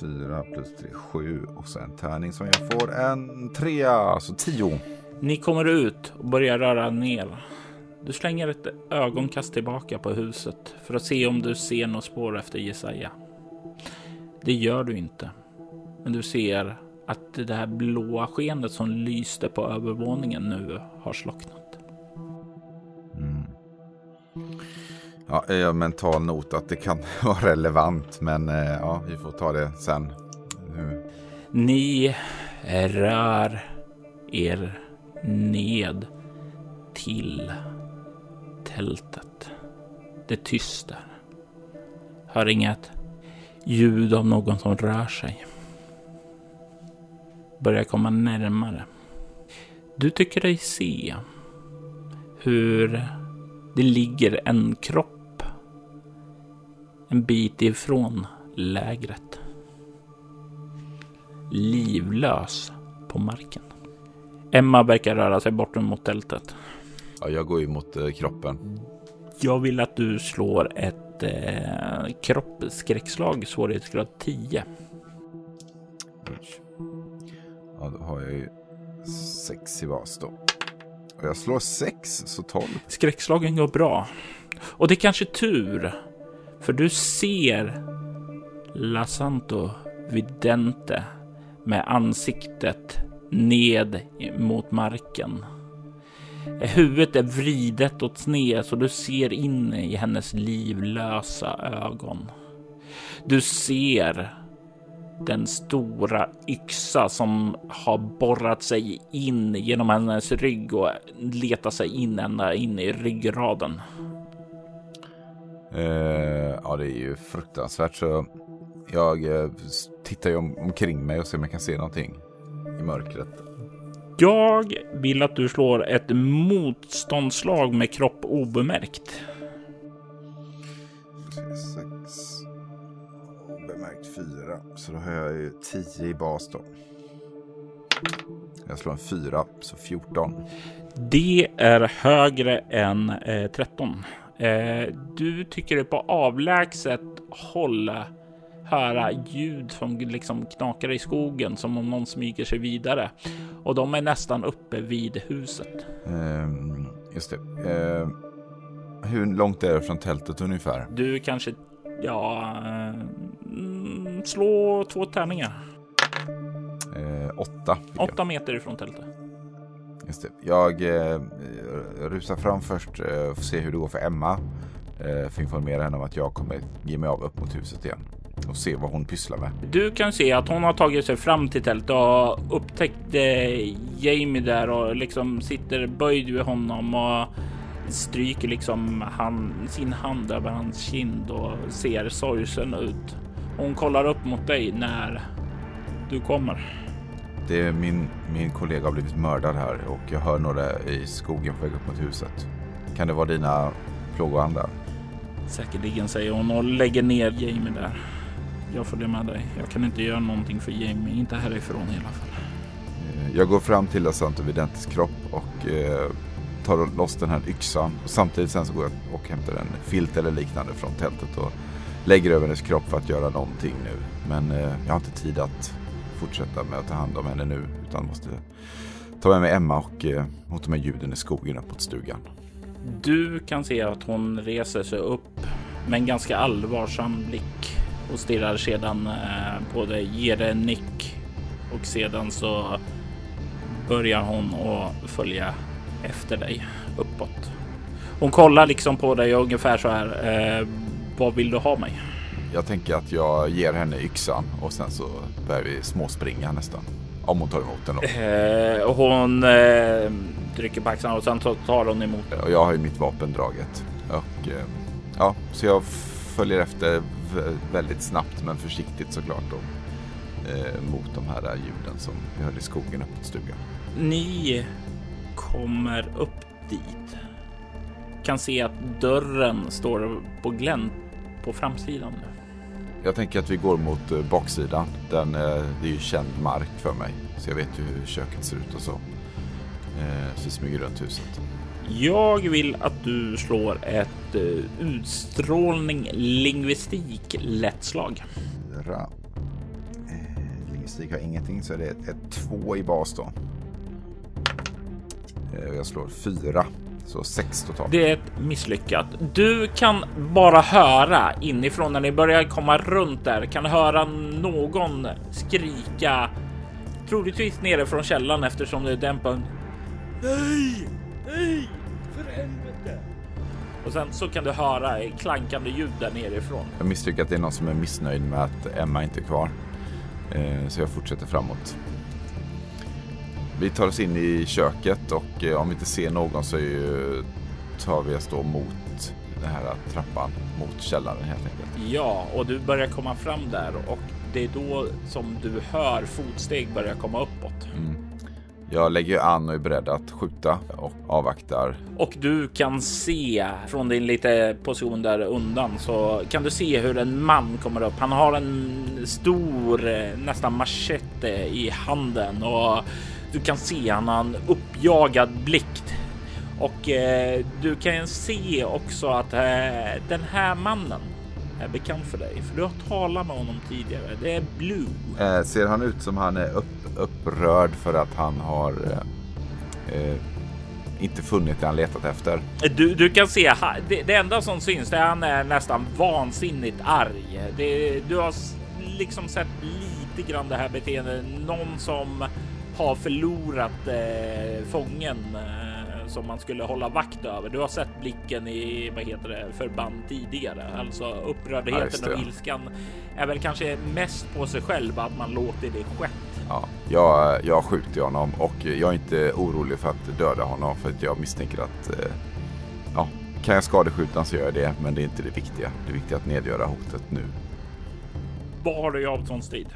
Fyra plus tre, sju och så en tärning som jag får en trea, alltså tio. Ni kommer ut och börjar röra ner. Du slänger ett ögonkast tillbaka på huset för att se om du ser något spår efter Jesaja. Det gör du inte. Men du ser att det här blåa skenet som lyste på övervåningen nu har slocknat. Mm. Ja, jag har mental not att det kan *laughs* vara relevant, men eh, ja, vi får ta det sen. Ni rör er ned till tältet. Det är tyst där. Hör inget ljud av någon som rör sig. Börjar komma närmare. Du tycker dig se hur det ligger en kropp en bit ifrån lägret. Livlös på marken. Emma verkar röra sig bort mot tältet. Ja, jag går ju mot eh, kroppen. Jag vill att du slår ett eh, kroppsskräckslag, svårighetsgrad 10. Har jag ju sex i vas då. Och jag slår sex så 12. Skräckslagen går bra. Och det är kanske tur, för du ser Lasanto Vidente med ansiktet ned mot marken. Huvudet är vridet åt sned så du ser in i hennes livlösa ögon. Du ser den stora yxa som har borrat sig in genom hennes rygg och letat sig in ända in i ryggraden. Uh, ja, det är ju fruktansvärt så jag uh, tittar ju om, omkring mig och ser om jag kan se någonting i mörkret. Jag vill att du slår ett motståndslag med kropp obemärkt. Fyra. Så då har jag ju tio i bas då. Jag slår en fyra, så 14. Det är högre än eh, 13. Eh, du tycker det på avlägset håll höra ljud som liksom knakar i skogen som om någon smyger sig vidare. Och de är nästan uppe vid huset. Um, just det. Uh, hur långt är det från tältet ungefär? Du kanske, ja, slå två tärningar. Uh, åtta. Åtta meter ifrån tältet. Just det. Jag eh, rusar fram först eh, får se hur det går för Emma. Eh, för informera henne om att jag kommer ge mig av upp mot huset igen och se vad hon pysslar med. Du kan se att hon har tagit sig fram till tältet och upptäckt eh, Jamie där och liksom sitter böjd vid honom och stryker liksom hand, sin hand över hans kind och ser sorgsen ut. Hon kollar upp mot dig när du kommer. Det är min, min kollega har blivit mördad här och jag hör några i skogen på väg upp mot huset. Kan det vara dina plågoandar. Säkerligen säger hon och lägger ner Jamie där. Jag följer med dig. Jag kan inte göra någonting för Jamie, inte härifrån i alla fall. Eh, jag går fram till Lasanto Videntes kropp och eh, tar loss den här yxan. Och samtidigt sen så går jag och hämtar en filt eller liknande från tältet och lägger över hennes kropp för att göra någonting nu. Men eh, jag har inte tid att fortsätta med att ta hand om henne nu utan måste ta med mig Emma och eh, mot med ljuden i skogen uppåt stugan. Du kan se att hon reser sig upp med en ganska allvarsam blick och stirrar sedan eh, på dig, ger dig en nick och sedan så börjar hon att följa efter dig uppåt. Hon kollar liksom på dig ungefär så här. Eh, vad vill du ha mig? Jag tänker att jag ger henne yxan och sen så börjar vi småspringa nästan. Om hon tar emot den då. Eh, hon eh, trycker på axlarna och sen tar hon emot Och jag har ju mitt vapen draget. Och eh, ja, så jag följer efter väldigt snabbt men försiktigt såklart då. Eh, mot de här ljuden som vi hörde i skogen uppåt stugan. Ni kommer upp dit. Kan se att dörren står på glänt på framsidan nu. Jag tänker att vi går mot eh, baksidan. Den, eh, det är ju känd mark för mig. Så jag vet ju hur köket ser ut och så. Eh, så vi smyger runt huset. Jag vill att du slår ett utstrålning lingvistik lätt slag. Fyra. lingvistik har ingenting så det är ett, ett två i bas då. jag slår fyra. Så sex totalt. Det är ett misslyckat. Du kan bara höra inifrån när ni börjar komma runt där kan höra någon skrika. Troligtvis nere från källan eftersom det är dämpat. Nej, nej, för helvete. Och sen så kan du höra klankande ljud där nerifrån. Jag misstänker att det är någon som är missnöjd med att Emma inte är kvar. Eh, så jag fortsätter framåt. Vi tar oss in i köket och eh, om vi inte ser någon så ju, tar vi oss då mot den här trappan mot källaren helt enkelt. Ja, och du börjar komma fram där och det är då som du hör fotsteg börja komma uppåt. Mm. Jag lägger an och är beredd att skjuta och avvaktar. Och du kan se från din lite position där undan så kan du se hur en man kommer upp. Han har en stor, eh, nästan machete i handen och du kan se han har en uppjagad blick och eh, du kan se också att eh, den här mannen är bekant för dig, för du har talat med honom tidigare. Det är Blue. Eh, ser han ut som han är upp, upprörd för att han har eh, eh, inte funnit det han letat efter? Du, du kan se, det, det enda som syns är att han är nästan vansinnigt arg. Det, du har liksom sett lite grann det här beteendet. Någon som har förlorat eh, fången eh, som man skulle hålla vakt över. Du har sett blicken i vad heter det förband tidigare, alltså upprördheten ja, och ilskan är väl kanske mest på sig själv att man låter det skett. Ja, jag, jag skjuter honom och jag är inte orolig för att döda honom för att jag misstänker att eh, ja, kan jag skadeskjuta så gör jag det, men det är inte det viktiga. Det viktiga är att nedgöra hotet nu. Vad har du i avståndstid?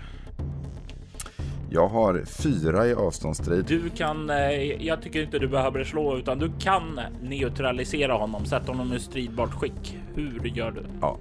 Jag har fyra i avståndsstrid. Du kan, eh, jag tycker inte du behöver slå utan du kan neutralisera honom, sätta honom i stridbart skick. Hur gör du? Ja.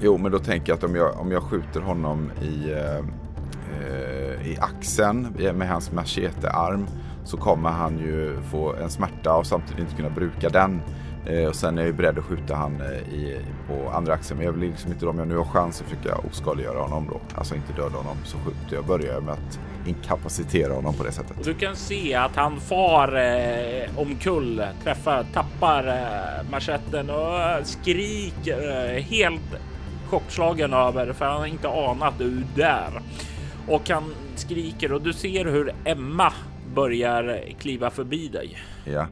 Jo, men då tänker jag att om jag, om jag skjuter honom i, eh, eh i axeln med hans machetearm så kommer han ju få en smärta och samtidigt inte kunna bruka den. Eh, och sen är jag beredd att skjuta han eh, i, på andra axeln. Men jag vill liksom inte, om jag nu har chans att försöka oskadliggöra honom då, alltså inte döda honom, så skjuter jag, börjar med att inkapacitera honom på det sättet. Du kan se att han far eh, omkull, träffar, tappar eh, marschetten och skriker eh, helt chockslagen över för han har inte anat du är där. Och han skriker och du ser hur Emma börjar kliva förbi dig. Ja.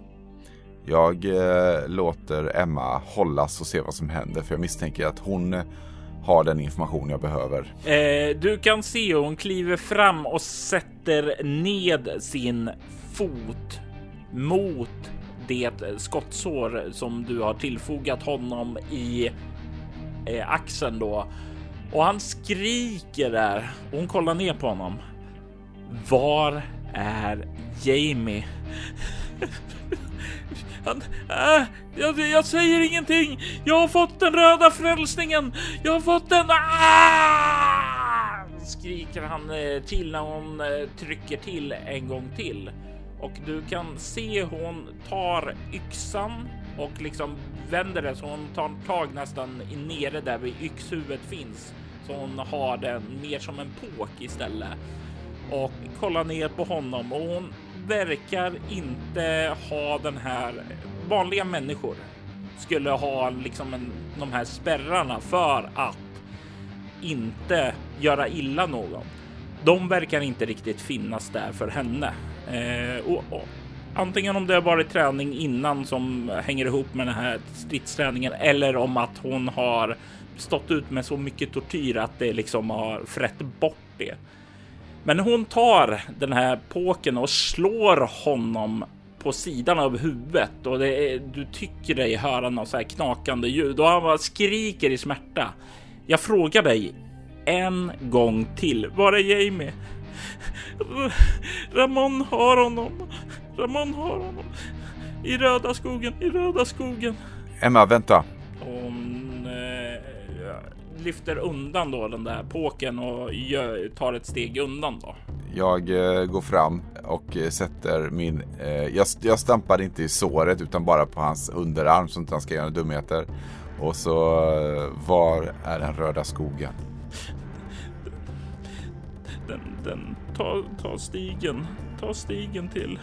Jag eh, låter Emma hållas och se vad som händer för jag misstänker att hon eh, har den information jag behöver. Eh, du kan se hur hon kliver fram och sätter ned sin fot mot det skottsår som du har tillfogat honom i eh, axeln då. Och han skriker där och hon kollar ner på honom. Var är Jamie? *laughs* Han, äh, jag, jag, säger ingenting. Jag har fått den röda frälsningen. Jag har fått den. Ah! Skriker han eh, till när hon eh, trycker till en gång till och du kan se hon tar yxan och liksom vänder den så hon tar tag nästan nere där vid yxhuvudet finns. Så hon har den mer som en påk istället och kollar ner på honom och hon verkar inte ha den här vanliga människor skulle ha liksom en, de här spärrarna för att inte göra illa någon. De verkar inte riktigt finnas där för henne. Eh, och, och, antingen om det har varit träning innan som hänger ihop med den här stridsträningen eller om att hon har stått ut med så mycket tortyr att det liksom har frätt bort det. Men hon tar den här påken och slår honom på sidan av huvudet och är, du tycker dig höra något så här knakande ljud och han bara skriker i smärta. Jag frågar dig en gång till. Var är Jamie? Ramon har honom. Ramon har honom. I röda skogen, i röda skogen. Emma, vänta. Hon eh, lyfter undan då den där påken och gör, tar ett steg undan då. Jag eh, går fram och eh, sätter min... Eh, jag, jag stampar inte i såret utan bara på hans underarm så att han ska göra dumheter. Och så, eh, var är den röda skogen? Den, den, ta, ta stigen, ta stigen till.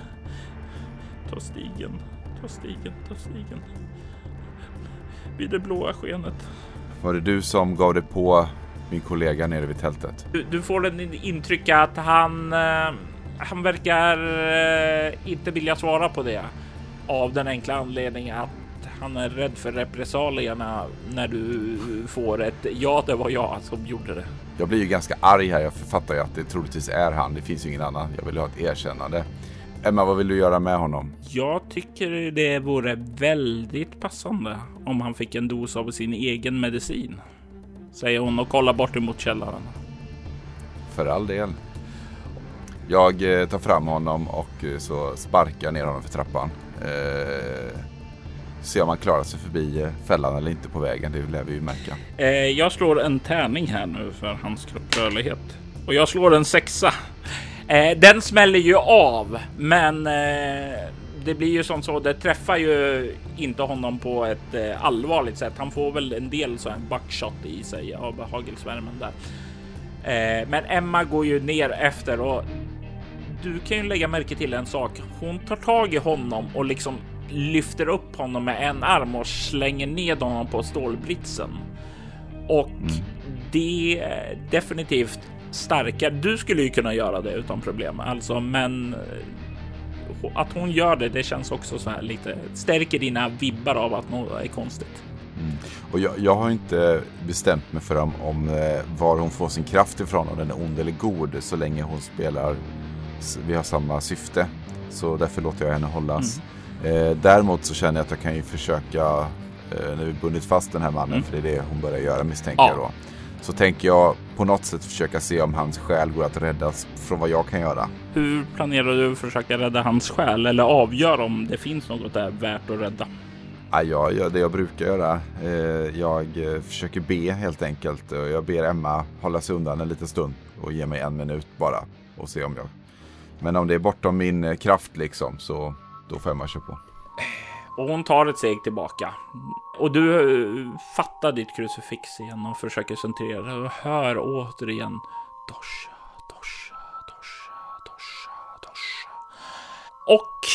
Ta stigen, ta stigen, ta stigen. Vid det blåa skenet. Var det du som gav dig på min kollega nere vid tältet? Du, du får en intryck att han, eh, han verkar eh, inte vilja svara på det av den enkla anledningen att han är rädd för repressalierna när du får ett ja, det var jag som gjorde det. Jag blir ju ganska arg här. Jag fattar ju att det troligtvis är han. Det finns ju ingen annan. Jag vill ha ett erkännande. Emma, vad vill du göra med honom? Jag tycker det vore väldigt passande om han fick en dos av sin egen medicin, säger hon och kollar bort emot källaren. För all del. Jag eh, tar fram honom och eh, så sparkar ner honom för trappan. Eh, se om han klarar sig förbi eh, fällan eller inte på vägen. Det lär vi ju märka. Eh, jag slår en tärning här nu för hans kropprörlighet och jag slår en sexa. Eh, den smäller ju av, men eh, det blir ju som så. Det träffar ju inte honom på ett eh, allvarligt sätt. Han får väl en del så här buckshot i sig av hagelsvärmen där. Eh, men Emma går ju ner efter och du kan ju lägga märke till en sak. Hon tar tag i honom och liksom lyfter upp honom med en arm och slänger ned honom på stålbritsen. Och mm. det är definitivt starkare. Du skulle ju kunna göra det utan problem, alltså, men eh, att hon gör det, det känns också så här lite stärker dina vibbar av att något är konstigt. Mm. Och jag, jag, har inte bestämt mig för om, om eh, var hon får sin kraft ifrån, om den är ond eller god, så länge hon spelar. Vi har samma syfte, så därför låter jag henne hållas. Mm. Eh, däremot så känner jag att jag kan ju försöka, eh, när vi bundit fast den här mannen, mm. för det är det hon börjar göra misstänker ja. jag då. Så tänker jag på något sätt försöka se om hans själ går att räddas från vad jag kan göra. Hur planerar du att försöka rädda hans själ eller avgöra om det finns något där värt att rädda? Ja, jag gör det jag brukar göra. Eh, jag eh, försöker be helt enkelt. Jag ber Emma hålla sig undan en liten stund och ge mig en minut bara och se om jag. Men om det är bortom min eh, kraft liksom så då får jag matcha på. Och hon tar ett steg tillbaka. Och du eh, fattar ditt krucifix igen och försöker centrera dig och hör återigen Dosha, Dosha, Dosha, Dosha, Dosha. Och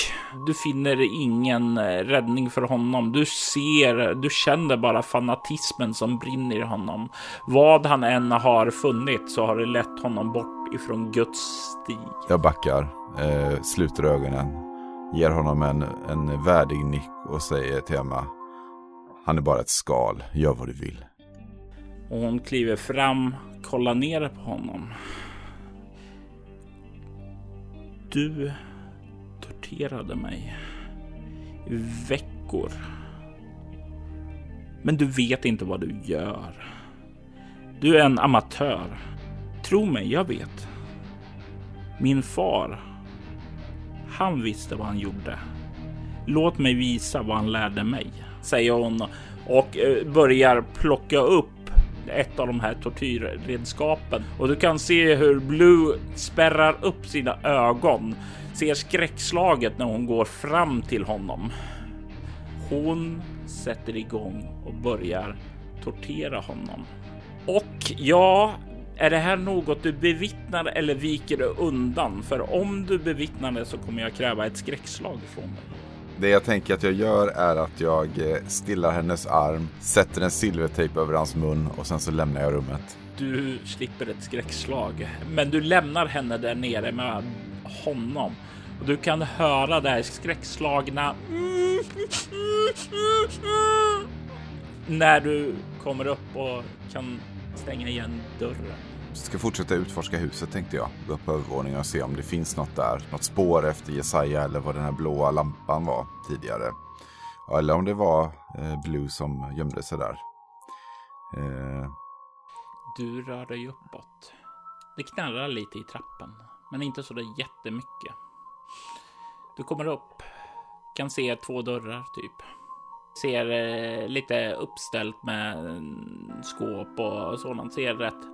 du finner ingen eh, räddning för honom. Du ser, du känner bara fanatismen som brinner i honom. Vad han än har funnit så har det lett honom bort ifrån Guds stig. Jag backar, eh, sluter ögonen ger honom en, en värdig nick och säger till Emma Han är bara ett skal, gör vad du vill. Och hon kliver fram, kollar ner på honom. Du torterade mig i veckor. Men du vet inte vad du gör. Du är en amatör. Tro mig, jag vet. Min far han visste vad han gjorde. Låt mig visa vad han lärde mig, säger hon och eh, börjar plocka upp ett av de här tortyrredskapen och du kan se hur Blue spärrar upp sina ögon, ser skräckslaget när hon går fram till honom. Hon sätter igång och börjar tortera honom. Och ja, är det här något du bevittnar eller viker du undan? För om du bevittnar det så kommer jag kräva ett skräckslag från dig. Det jag tänker att jag gör är att jag eh, stillar hennes arm, sätter en silvertejp över hans mun och sen så lämnar jag rummet. Du slipper ett skräckslag, men du lämnar henne där nere med honom och du kan höra det här skräckslagna när du kommer upp och kan stänga igen dörren. Ska fortsätta utforska huset tänkte jag. Gå upp på övervåningen och se om det finns något där. Något spår efter Jesaja eller vad den här blåa lampan var tidigare. Eller om det var eh, Blue som gömde sig där. Eh. Du rör dig uppåt. Det knarrar lite i trappen, men inte så där jättemycket. Du kommer upp, kan se två dörrar typ. Ser eh, lite uppställt med mm, skåp och sådant. Ser rätt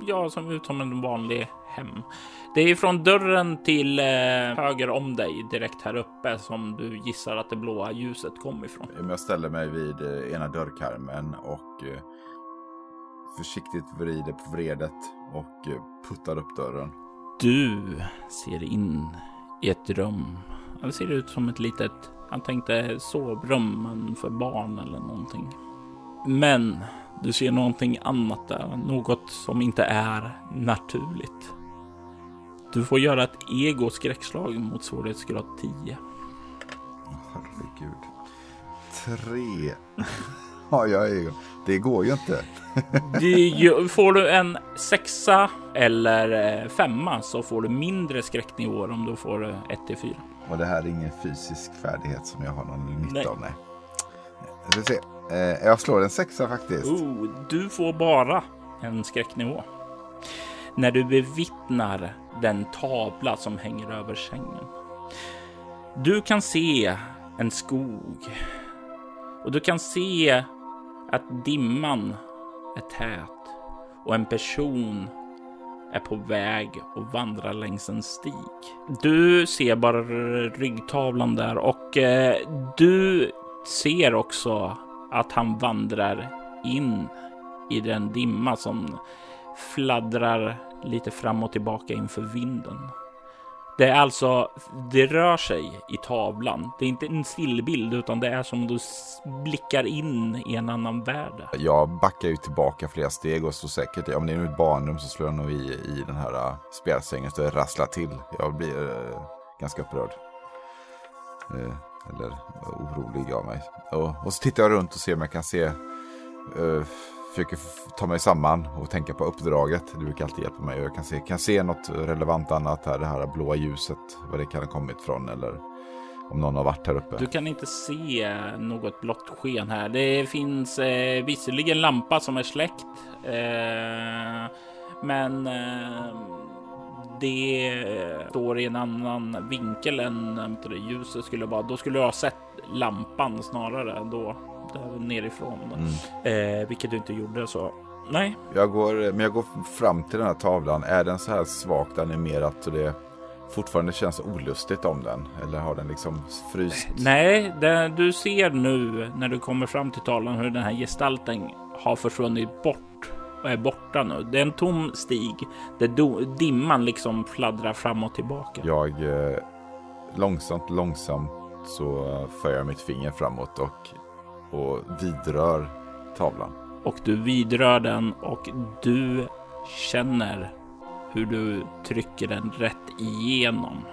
ja, som ut som en vanlig hem. Det är från dörren till eh, höger om dig direkt här uppe som du gissar att det blåa ljuset kom ifrån. Jag ställer mig vid eh, ena dörrkarmen och eh, försiktigt vrider på vredet och eh, puttar upp dörren. Du ser in i ett rum. Det ser ut som ett litet, han tänkte sovrum för barn eller någonting. Men du ser någonting annat där, något som inte är naturligt. Du får göra ett ego skräckslag mot svårighetsgrad 10. Herregud. Tre. *laughs* Ja, jag är Det går ju inte. *laughs* det, får du en sexa eller eh, femma så får du mindre skräcknivåer om du får 1 till 4. Och det här är ingen fysisk färdighet som jag har någon nytta av. Nej. Jag ska se. Eh, jag slår en sexa faktiskt. Oh, du får bara en skräcknivå. När du bevittnar den tavla som hänger över sängen. Du kan se en skog och du kan se att dimman är tät och en person är på väg och vandrar längs en stig. Du ser bara ryggtavlan där och eh, du ser också att han vandrar in i den dimma som fladdrar lite fram och tillbaka inför vinden. Det är alltså, det rör sig i tavlan. Det är inte en stillbild utan det är som du blickar in i en annan värld. Jag backar ju tillbaka flera steg och så säkert, om det är nu ett barnrum så slår jag nog i, i den här äh, spjälsängen så det rasslar till. Jag blir eh, ganska upprörd. Eh, eller orolig av mig. Och, och, så tittar jag runt och ser om jag kan se uh, försöker ta mig samman och tänka på uppdraget. Det brukar alltid hjälpa mig. Jag kan se, kan se något relevant annat här. Det här blåa ljuset. Var det kan ha kommit från. Eller om någon har varit här uppe. Du kan inte se något blått sken här. Det finns eh, visserligen lampa som är släckt. Eh, men eh, det står i en annan vinkel än ljuset skulle vara. Då skulle du ha sett lampan snarare då där nerifrån, mm. eh, vilket du inte gjorde så. Nej, jag går, men jag går fram till den här tavlan. Är den så här svagt animerat så det fortfarande känns olustigt om den? Eller har den liksom fryst? Nej, det, du ser nu när du kommer fram till tavlan hur den här gestalten har försvunnit bort och är borta nu. Det är en tom stig där dimman liksom fladdrar fram och tillbaka. Jag eh, långsamt, långsamt så för jag mitt finger framåt och och vidrör tavlan. Och du vidrör den och du känner hur du trycker den rätt igenom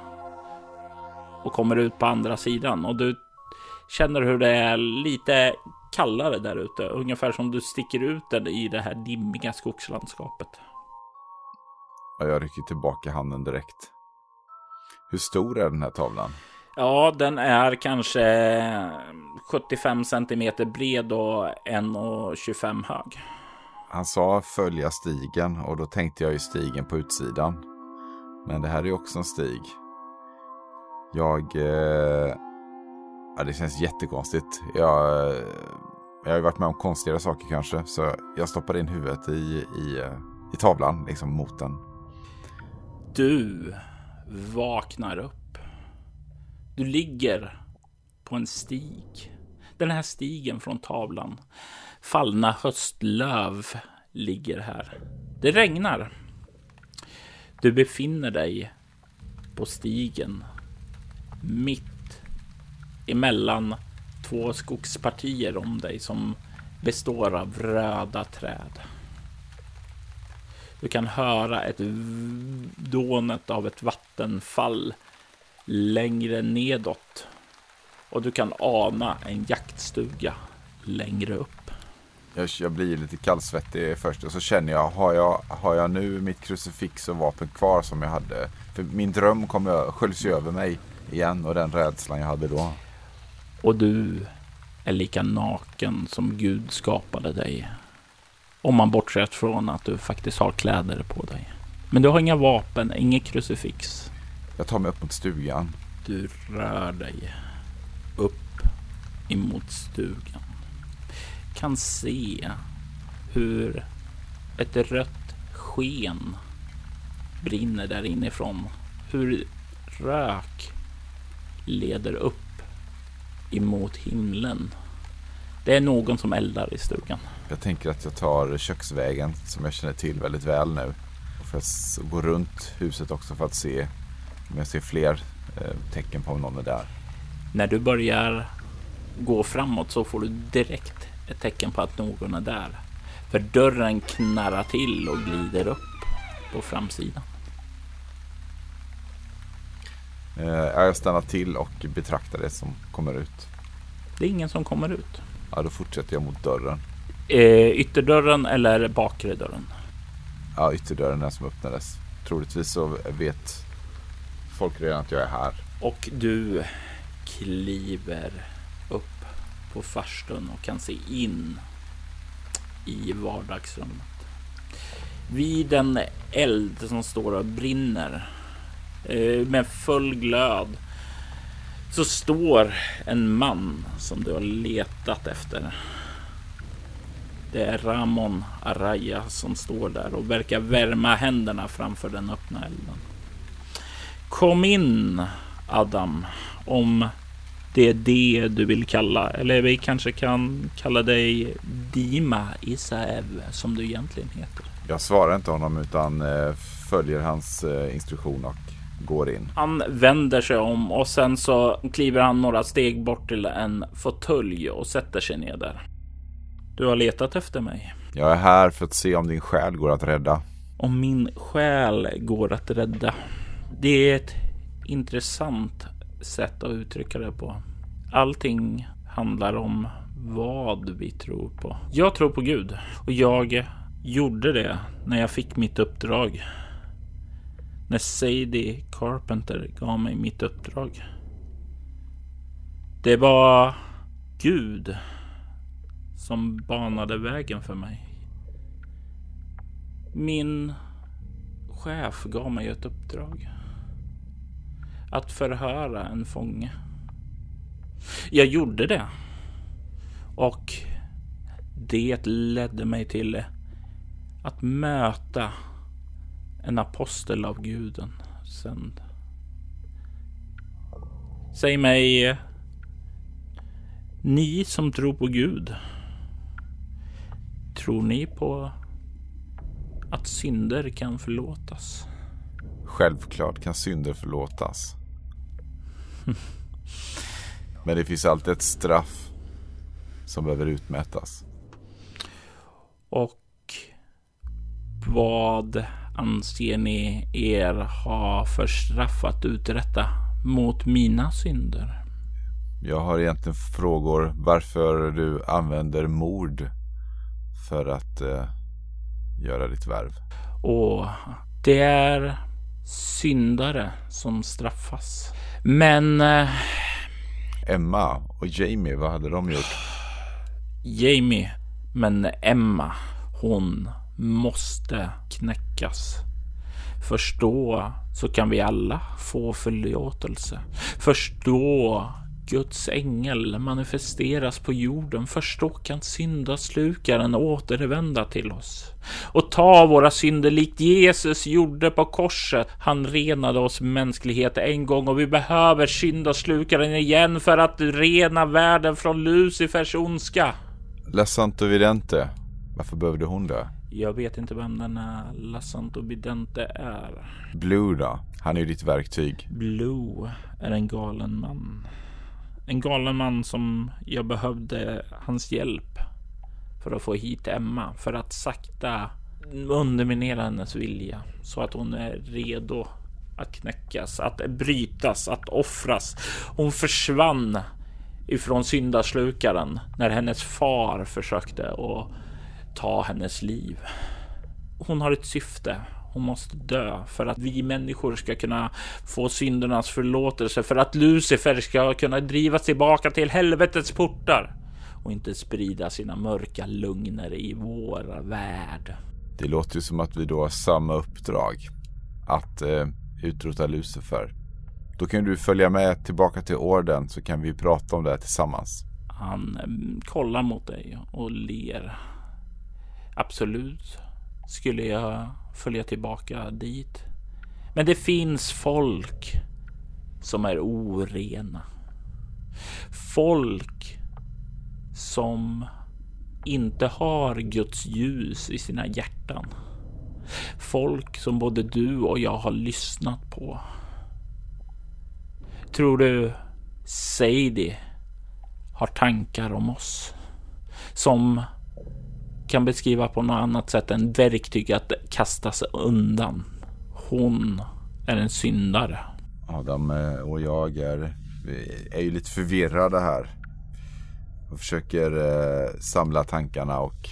och kommer ut på andra sidan och du känner hur det är lite kallare där ute, ungefär som du sticker ut den i det här dimmiga skogslandskapet. jag rycker tillbaka handen direkt. Hur stor är den här tavlan? Ja, den är kanske 75 centimeter bred och 1,25 hög. Han sa följa stigen och då tänkte jag ju stigen på utsidan. Men det här är också en stig. Jag, eh, Ja, det känns jättekonstigt. Jag, eh, jag har ju varit med om konstigare saker kanske. Så jag stoppar in huvudet i, i, eh, i tavlan, liksom mot den. Du vaknar upp. Du ligger på en stig. Den här stigen från tavlan. Fallna höstlöv ligger här. Det regnar. Du befinner dig på stigen mitt emellan två skogspartier om dig som består av röda träd. Du kan höra ett dånet av ett vattenfall längre nedåt och du kan ana en jaktstuga längre upp. Jag, jag blir lite kallsvettig först och så känner jag har, jag, har jag nu mitt krucifix och vapen kvar som jag hade? För min dröm kommer sköljs ju över mig igen och den rädslan jag hade då. Och du är lika naken som Gud skapade dig. Om man bortser från att du faktiskt har kläder på dig. Men du har inga vapen, inget krucifix. Jag tar mig upp mot stugan. Du rör dig upp emot stugan. Kan se hur ett rött sken brinner där inifrån. Hur rök leder upp emot himlen. Det är någon som eldar i stugan. Jag tänker att jag tar köksvägen som jag känner till väldigt väl nu. För att gå runt huset också för att se om jag ser fler eh, tecken på om någon är där. När du börjar gå framåt så får du direkt ett tecken på att någon är där. För dörren knarrar till och glider upp på framsidan. Eh, jag stannar till och betraktar det som kommer ut. Det är ingen som kommer ut. Ja, då fortsätter jag mot dörren. Eh, ytterdörren eller bakre dörren? Ja, ytterdörren är som öppnades. Troligtvis så vet folk redan att jag är här. Och du kliver upp på farstun och kan se in i vardagsrummet. Vid en eld som står och brinner eh, Eh, med full glöd så står en man som du har letat efter. Det är Ramon Araya som står där och verkar värma händerna framför den öppna elden. Kom in Adam om det är det du vill kalla, eller vi kanske kan kalla dig Dima Isaev som du egentligen heter. Jag svarar inte honom utan eh, följer hans eh, instruktion och går in. Han vänder sig om och sen så kliver han några steg bort till en fåtölj och sätter sig ner där. Du har letat efter mig. Jag är här för att se om din själ går att rädda. Om min själ går att rädda. Det är ett intressant sätt att uttrycka det på. Allting handlar om vad vi tror på. Jag tror på Gud och jag gjorde det när jag fick mitt uppdrag. När Sadie Carpenter gav mig mitt uppdrag. Det var Gud som banade vägen för mig. Min chef gav mig ett uppdrag. Att förhöra en fånge. Jag gjorde det. Och det ledde mig till att möta en apostel av guden sänd. Säg mig, ni som tror på Gud, tror ni på att synder kan förlåtas? Självklart kan synder förlåtas. Men det finns alltid ett straff som behöver utmätas. Och vad anser ni er ha för straff att uträtta mot mina synder? Jag har egentligen frågor varför du använder mord för att eh, göra ditt värv. Och det är syndare som straffas. Men... Eh, Emma och Jamie, vad hade de gjort? Jamie, men Emma, hon måste Först Förstå så kan vi alla få förlåtelse. Förstå Guds ängel manifesteras på jorden. Först då kan syndaslukaren återvända till oss och ta våra synder likt Jesus gjorde på korset. Han renade oss mänsklighet en gång och vi behöver syndaslukaren igen för att rena världen från Lucifers ondska. Lassanto Vidente, varför behövde hon det? Jag vet inte vem den här Lassanto Vidente är. Blue då? Han är ju ditt verktyg. Blue är en galen man. En galen man som jag behövde hans hjälp för att få hit Emma för att sakta underminera hennes vilja så att hon är redo att knäckas, att brytas, att offras. Hon försvann ifrån syndaslukaren när hennes far försökte att ta hennes liv. Hon har ett syfte. Hon måste dö för att vi människor ska kunna få syndernas förlåtelse, för att Lucifer ska kunna drivas tillbaka till helvetets portar och inte sprida sina mörka lugner i vår värld. Det låter ju som att vi då har samma uppdrag. Att eh, utrota Lucifer. Då kan du följa med tillbaka till orden så kan vi prata om det här tillsammans. Han eh, kollar mot dig och ler. Absolut skulle jag följa tillbaka dit. Men det finns folk som är orena. Folk som inte har Guds ljus i sina hjärtan. Folk som både du och jag har lyssnat på. Tror du Sadie har tankar om oss som kan beskriva på något annat sätt än verktyg att kasta sig undan. Hon är en syndare. Adam eh, och jag är, är ju lite förvirrade här. Och försöker eh, samla tankarna och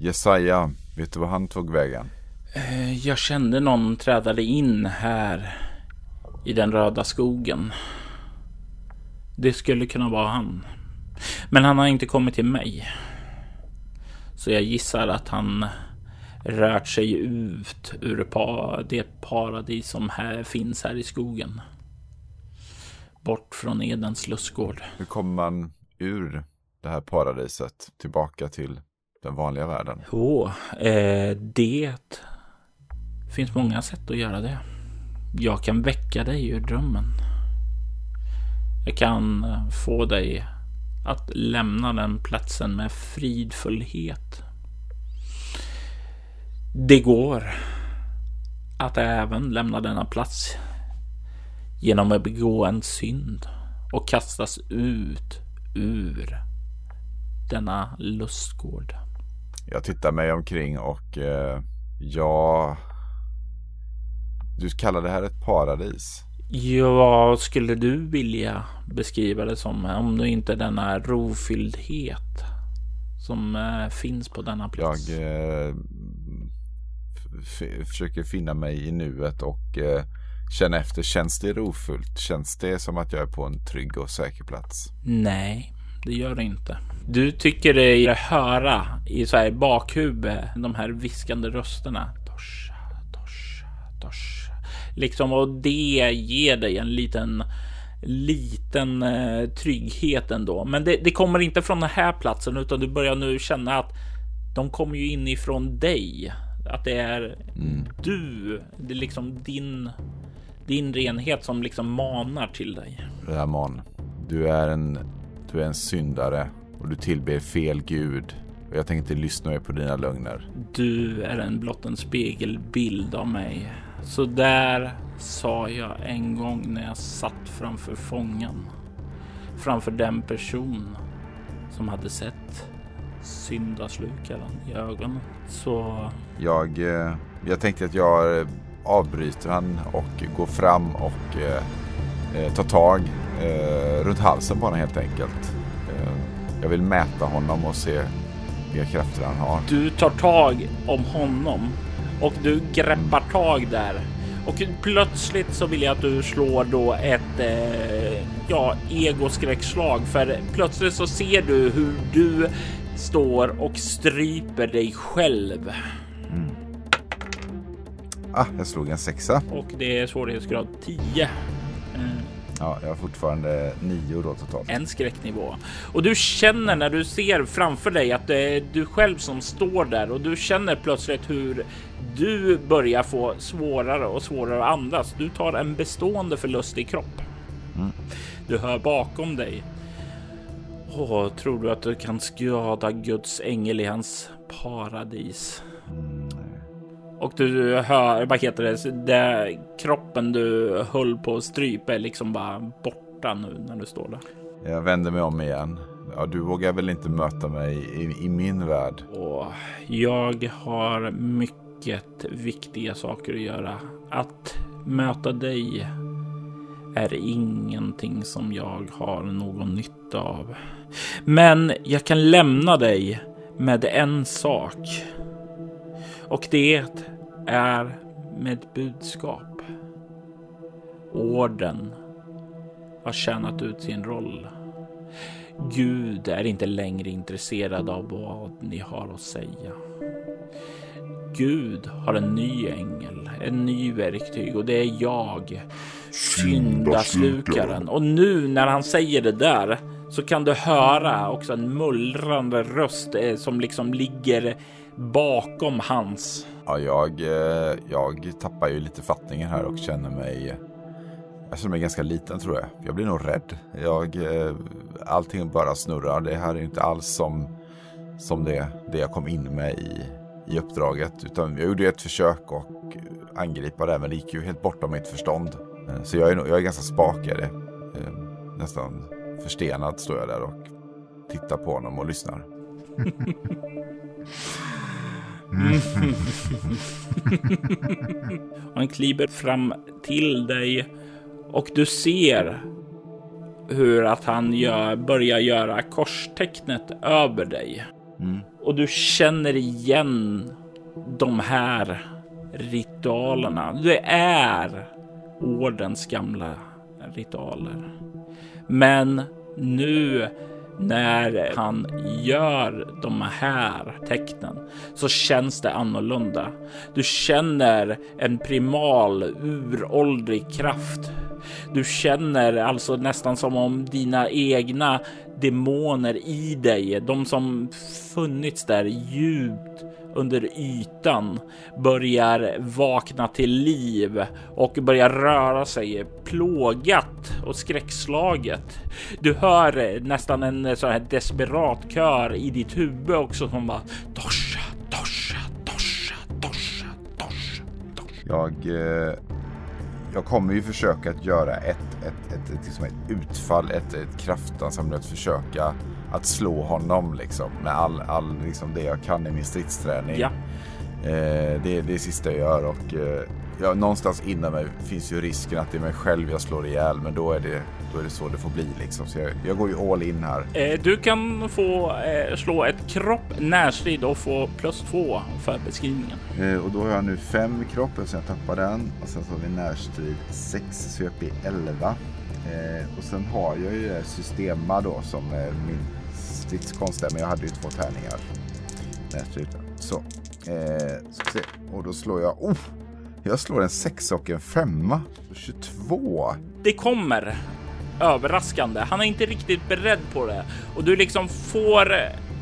Jesaja, vet du var han tog vägen? Eh, jag kände någon trädade in här i den röda skogen. Det skulle kunna vara han. Men han har inte kommit till mig. Så jag gissar att han rört sig ut ur det paradis som här finns här i skogen. Bort från Edens lustgård. Hur kommer man ur det här paradiset tillbaka till den vanliga världen? Jo, eh, det finns många sätt att göra det. Jag kan väcka dig ur drömmen. Jag kan få dig att lämna den platsen med fridfullhet. Det går att även lämna denna plats genom att begå en synd och kastas ut ur denna lustgård. Jag tittar mig omkring och eh, ja, du kallar det här ett paradis. Ja, skulle du vilja beskriva det som? Om du inte denna rofylldhet som äh, finns på denna plats. Jag äh, försöker finna mig i nuet och äh, känna efter. Känns det rofullt? Känns det som att jag är på en trygg och säker plats? Nej, det gör det inte. Du tycker dig höra i så här bakhuvudet de här viskande rösterna. Torsha, torsha, torsha liksom och det ger dig en liten liten eh, trygghet ändå. Men det, det, kommer inte från den här platsen utan du börjar nu känna att de kommer ju inifrån dig. Att det är mm. du, det är liksom din, din renhet som liksom manar till dig. Ramon, du är en, du är en syndare och du tillber fel gud. Och jag tänker inte lyssna på dina lögner. Du är en blott en spegelbild av mig. Så där sa jag en gång när jag satt framför fången. Framför den person som hade sett syndaslukaren i ögonen. Så... Jag, eh, jag tänkte att jag avbryter han och går fram och eh, eh tar tag eh, runt halsen på honom helt enkelt. Eh, jag vill mäta honom och se vilka krafter han har. Du tar tag om honom och du greppar tag där. Och plötsligt så vill jag att du slår då ett eh, ja, egoskräckslag för plötsligt så ser du hur du står och stryper dig själv. Mm. Ah, jag slog en sexa. Och det är svårighetsgrad 10. Mm. Ja, jag har fortfarande nio då totalt. En skräcknivå. Och du känner när du ser framför dig att det är du själv som står där och du känner plötsligt hur du börjar få svårare och svårare att andas. Du tar en bestående förlust i kropp. Mm. Du hör bakom dig. Åh, tror du att du kan skada Guds ängel i hans paradis? Mm. Och du hör, vad heter det, det, kroppen du höll på att strypa är liksom bara borta nu när du står där. Jag vänder mig om igen. Ja, du vågar väl inte möta mig i, i min värld? Och jag har mycket viktiga saker att göra. Att möta dig är ingenting som jag har någon nytta av. Men jag kan lämna dig med en sak. Och det är med budskap. Orden har tjänat ut sin roll. Gud är inte längre intresserad av vad ni har att säga. Gud har en ny ängel, en ny verktyg och det är jag, syndaslukaren. Och nu när han säger det där så kan du höra också en mullrande röst eh, som liksom ligger bakom hans. Ja, jag, eh, jag tappar ju lite fattningen här och känner mig jag känner mig ganska liten tror jag. Jag blir nog rädd. Jag, eh, allting bara snurrar. Det här är inte alls som, som det, det jag kom in med i, i uppdraget. Utan jag gjorde ett försök och angripa det, men det gick ju helt bortom mitt förstånd. Så jag är, jag är ganska spakig. Nästan förstenad står jag där och tittar på honom och lyssnar. *laughs* Han kliver fram till dig och du ser hur att han gör, börjar göra korstecknet över dig. Mm. Och du känner igen de här ritualerna. Det är ordens gamla ritualer. Men nu när han gör de här tecknen så känns det annorlunda. Du känner en primal uråldrig kraft. Du känner alltså nästan som om dina egna demoner i dig, de som funnits där djupt under ytan börjar vakna till liv och börjar röra sig plågat och skräckslaget. Du hör nästan en sån här desperat kör i ditt huvud också som bara Tosha, Tosha, Tosha, Tosha, Tosha, Jag, eh, jag kommer ju försöka att göra ett, ett, ett, ett, liksom ett utfall, ett, ett kraftansamling, att försöka att slå honom liksom med all, all liksom det jag kan i min stridsträning. Ja. Eh, det, är det sista jag gör och eh, ja, någonstans inom mig finns ju risken att det är mig själv jag slår ihjäl, men då är det, då är det så det får bli liksom. Så jag, jag går ju all in här. Eh, du kan få eh, slå ett kropp närstrid och få plus två för beskrivningen. Eh, och då har jag nu fem kropp, så jag tappar den och sen så har vi närstrid sex, så jag är uppe i elva. Eh, och sen har jag ju Systema då som min stridskonst där, men jag hade ju två tärningar. Så, eh, ska se. och då slår jag, oh, jag slår en sexa och en femma. 22. Det kommer överraskande. Han är inte riktigt beredd på det och du liksom får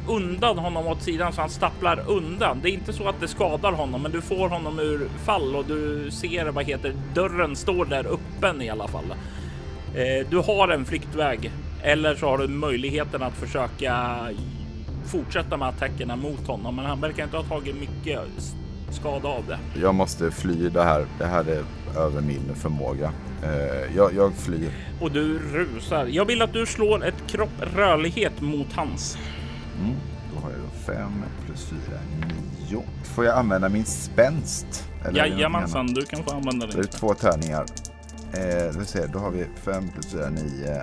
undan honom åt sidan så han stapplar undan. Det är inte så att det skadar honom, men du får honom ur fall och du ser vad heter dörren står där öppen i alla fall. Eh, du har en flyktväg eller så har du möjligheten att försöka fortsätta med attackerna mot honom. Men han verkar inte ha tagit mycket skada av det. Jag måste fly det här. Det här är över min förmåga. Eh, jag, jag flyr. Och du rusar. Jag vill att du slår ett kropp rörlighet mot hans. Mm, då har jag då 5 plus 4, 9. Får jag använda min spänst? Jajamensan, du kan få använda den. Det är två tärningar. Eh, vi ser, då har vi 5 plus 4, 9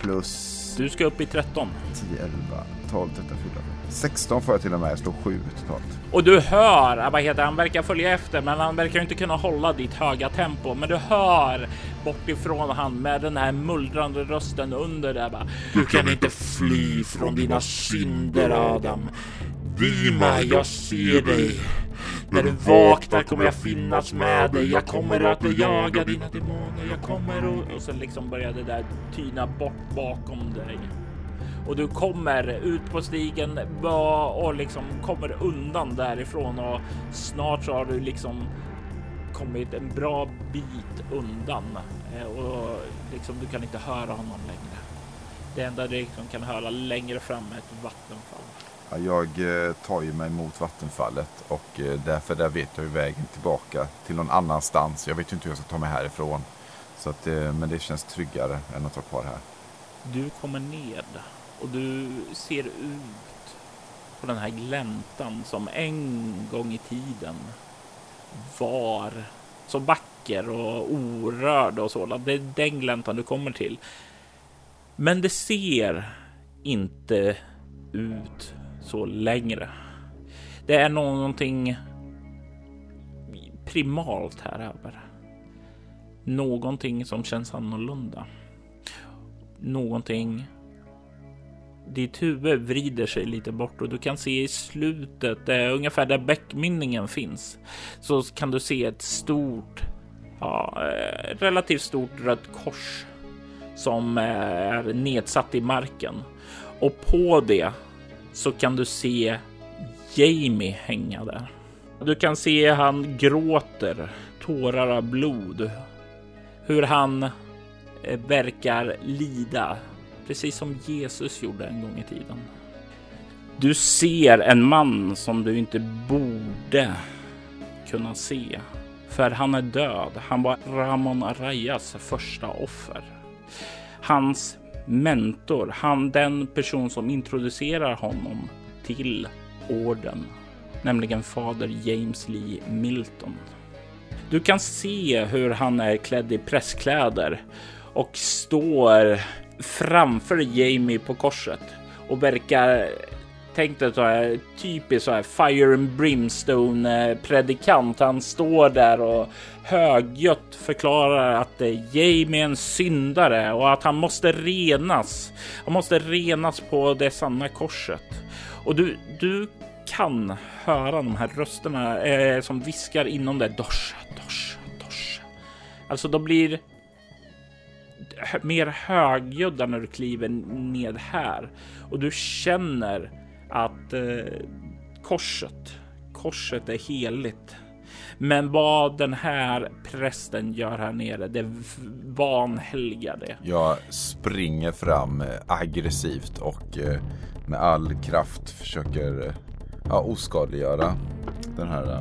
plus... Du ska upp i 13. 10, 11, 12, 13, 14. 16 får jag till och med. Jag slår 7 totalt. Och du hör, vad heter han verkar följa efter, men han verkar inte kunna hålla ditt höga tempo. Men du hör bort ifrån han med den här mullrande rösten under där bara. Du kan inte fly från dina synder Adam. Dima, jag ser dig. När du vaknar kommer jag finnas med dig. Jag kommer att jaga dina demoner. Jag kommer och... Och så liksom börjar det där tyna bort bakom dig. Och du kommer ut på stigen och liksom kommer undan därifrån och snart så har du liksom kommit en bra bit undan eh, och liksom du kan inte höra honom längre. Det enda du liksom kan höra längre fram är ett vattenfall. Ja, jag eh, tar ju mig mot vattenfallet och eh, därför där vet jag ju vägen tillbaka till någon annanstans. Jag vet ju inte hur jag ska ta mig härifrån. Så att, men det känns tryggare än att vara kvar här. Du kommer ned och du ser ut på den här gläntan som en gång i tiden var så vacker och orörd och sådant. Det är den gläntan du kommer till. Men det ser inte ut så längre. Det är någonting primalt här över. Någonting som känns annorlunda. Någonting ditt huvud vrider sig lite bort och du kan se i slutet, eh, ungefär där bäckmynningen finns, så kan du se ett stort, ja, eh, relativt stort rött kors som eh, är nedsatt i marken. Och på det så kan du se Jamie hänga där. Du kan se han gråter tårar av blod. Hur han eh, verkar lida precis som Jesus gjorde en gång i tiden. Du ser en man som du inte borde kunna se, för han är död. Han var Ramon Arayas första offer. Hans mentor, han den person som introducerar honom till orden, nämligen fader James Lee Milton. Du kan se hur han är klädd i presskläder och står framför Jamie på korset och verkar Tänk dig så här typiskt så här fire and brimstone predikant. Han står där och högljutt förklarar att eh, Jamie är en syndare och att han måste renas. Han måste renas på det sanna korset. Och du, du kan höra de här rösterna eh, som viskar inom dig. Dosh, dosh, dosh. Alltså, de blir mer högljudda när du kliver ned här och du känner att eh, korset, korset är heligt. Men vad den här prästen gör här nere, det vanhelgar det. Jag springer fram eh, aggressivt och eh, med all kraft försöker eh, ja, oskadliggöra den här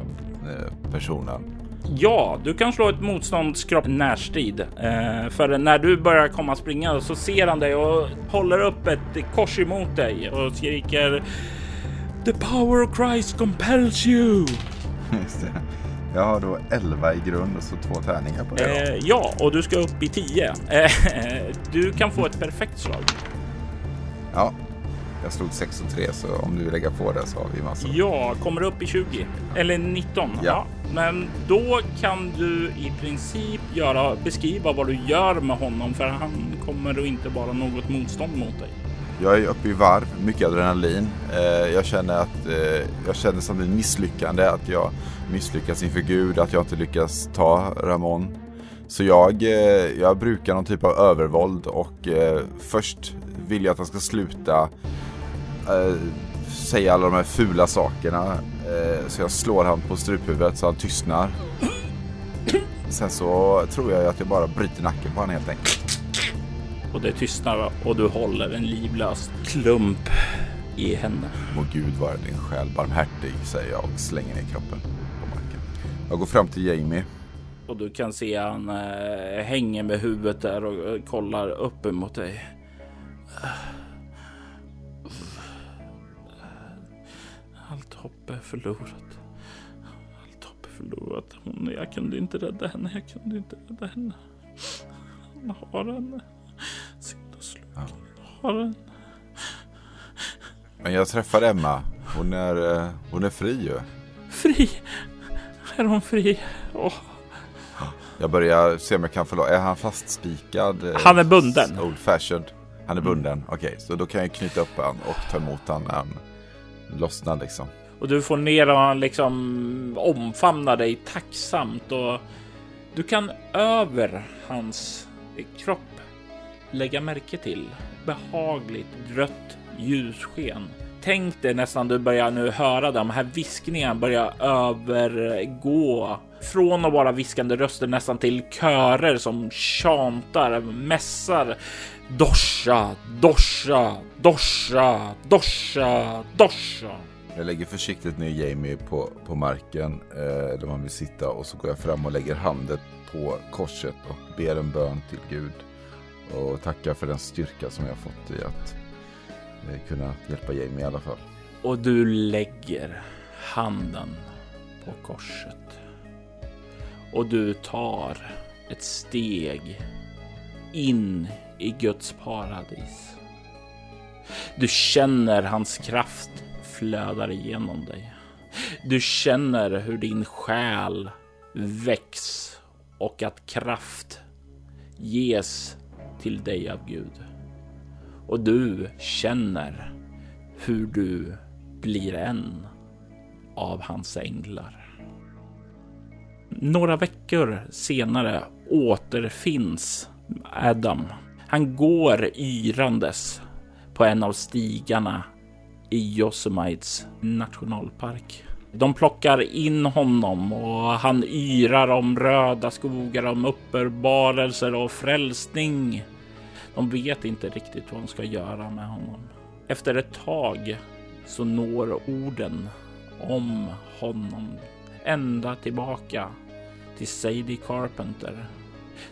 personen. Ja, du kan slå ett motståndskrav närstrid. Eh, för när du börjar komma springa så ser han dig och håller upp ett kors emot dig och skriker The power of Christ compels you. *laughs* Just det. Jag har då 11 i grund och så två tärningar på det. Eh, ja, och du ska upp i 10. Eh, *laughs* du kan få ett perfekt slag. Ja, jag slog 6 och 3 så om du vill lägga på det så har vi massor. Ja, kommer upp i 20 eller 19. Ja. ja. men då kan du i princip göra beskriva vad du gör med honom för han kommer då inte vara något motstånd mot dig. Jag är uppe i varv, mycket adrenalin. Eh, jag känner att eh, jag känner som ett misslyckande att jag misslyckats inför Gud, att jag inte lyckas ta Ramon. Så jag, eh, jag brukar någon typ av övervåld och först vill jag att han ska sluta eh, säga alla de här fula sakerna. Eh, så jag slår han på struphuvudet så han tystnar. Sen så tror jag att jag bara bryter nacken på honom helt enkelt. Och det tystnar och du håller en livlös klump i henne. Må Gud vara din själ barmhärtig, säger jag och slänger ner kroppen på marken. Jag går fram till Jamie. Och du kan se han äh, hänger med huvudet där och äh, kollar upp emot dig. Hopp är förlorat. Allt hopp är förlorat. Hon, jag kunde inte rädda henne. Jag kunde inte rädda henne. Han har henne. Synd och sluk. Ja. Har henne. Men jag träffade Emma. Hon är, eh, hon är fri ju. Fri? Är hon fri? Oh. Jag börjar se om jag kan förlora. Är han fastspikad? Han är bunden. Old fashioned. Han är bunden. Mm. Okej, okay, så då kan jag knyta upp honom och ta emot honom när han lossnar liksom. Och du får ner och liksom omfamnar dig tacksamt och du kan över hans kropp lägga märke till behagligt rött ljussken. Tänk dig nästan du börjar nu höra de här viskningarna börja övergå från att vara viskande röster nästan till körer som tjantar, mässar. Dosha, dosha, dosha, dosha, dosha. Jag lägger försiktigt ner Jamie på, på marken eh, där man vill sitta och så går jag fram och lägger handen på korset och ber en bön till Gud. Och tackar för den styrka som jag fått i att eh, kunna hjälpa Jamie i alla fall. Och du lägger handen på korset. Och du tar ett steg in i Guds paradis. Du känner hans kraft flödar igenom dig. Du känner hur din själ väcks och att kraft ges till dig av Gud. Och du känner hur du blir en av hans änglar. Några veckor senare återfinns Adam. Han går yrandes på en av stigarna i Yosemite's nationalpark. De plockar in honom och han yrar om röda skogar, om uppenbarelser och frälsning. De vet inte riktigt vad de ska göra med honom. Efter ett tag så når orden om honom ända tillbaka till Sadie Carpenter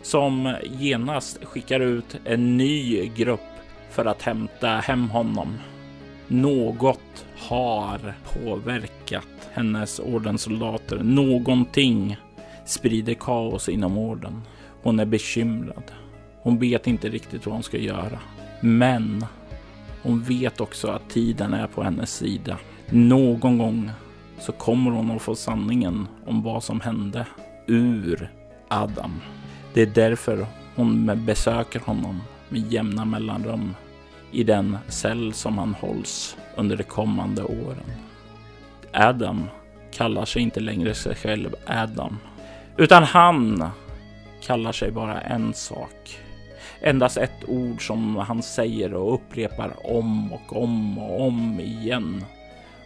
som genast skickar ut en ny grupp för att hämta hem honom. Något har påverkat hennes ordenssoldater. Någonting sprider kaos inom orden. Hon är bekymrad. Hon vet inte riktigt vad hon ska göra. Men hon vet också att tiden är på hennes sida. Någon gång så kommer hon att få sanningen om vad som hände ur Adam. Det är därför hon besöker honom med jämna mellanrum i den cell som han hålls under de kommande åren. Adam kallar sig inte längre sig själv Adam, utan han kallar sig bara en sak. Endast ett ord som han säger och upprepar om och om och om igen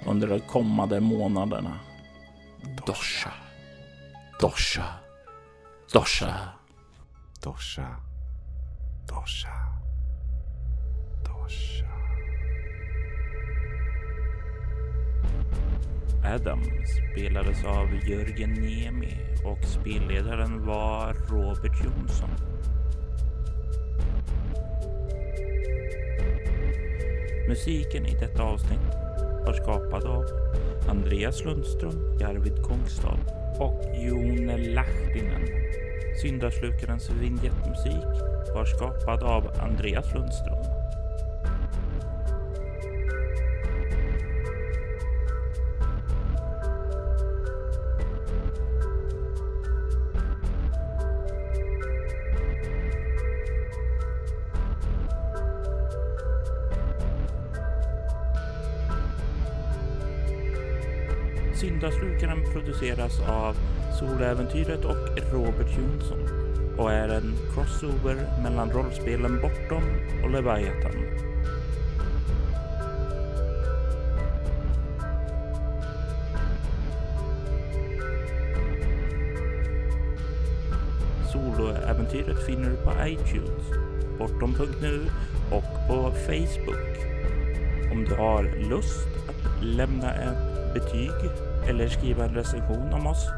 under de kommande månaderna. Dosha. Dosha. Dosha. Dosha. Dosha. Dosha. Adam spelades av Jörgen Niemi och spelledaren var Robert Jonsson. Musiken i detta avsnitt var skapad av Andreas Lundström, Arvid Kongstad och Jon Lahtinen. Syndaslukarens vignettmusik var skapad av Andreas Lundström. Syndaslukaren produceras av Soläventyret och Robert Jonsson och är en crossover mellan rollspelen Bortom och Leviathan. Soloäventyret finner du på iTunes, bortom.nu och på Facebook. Om du har lust att lämna ett betyg eller skriva en recension om oss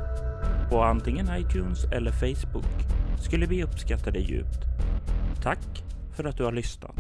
på antingen iTunes eller Facebook skulle vi uppskatta det djupt. Tack för att du har lyssnat.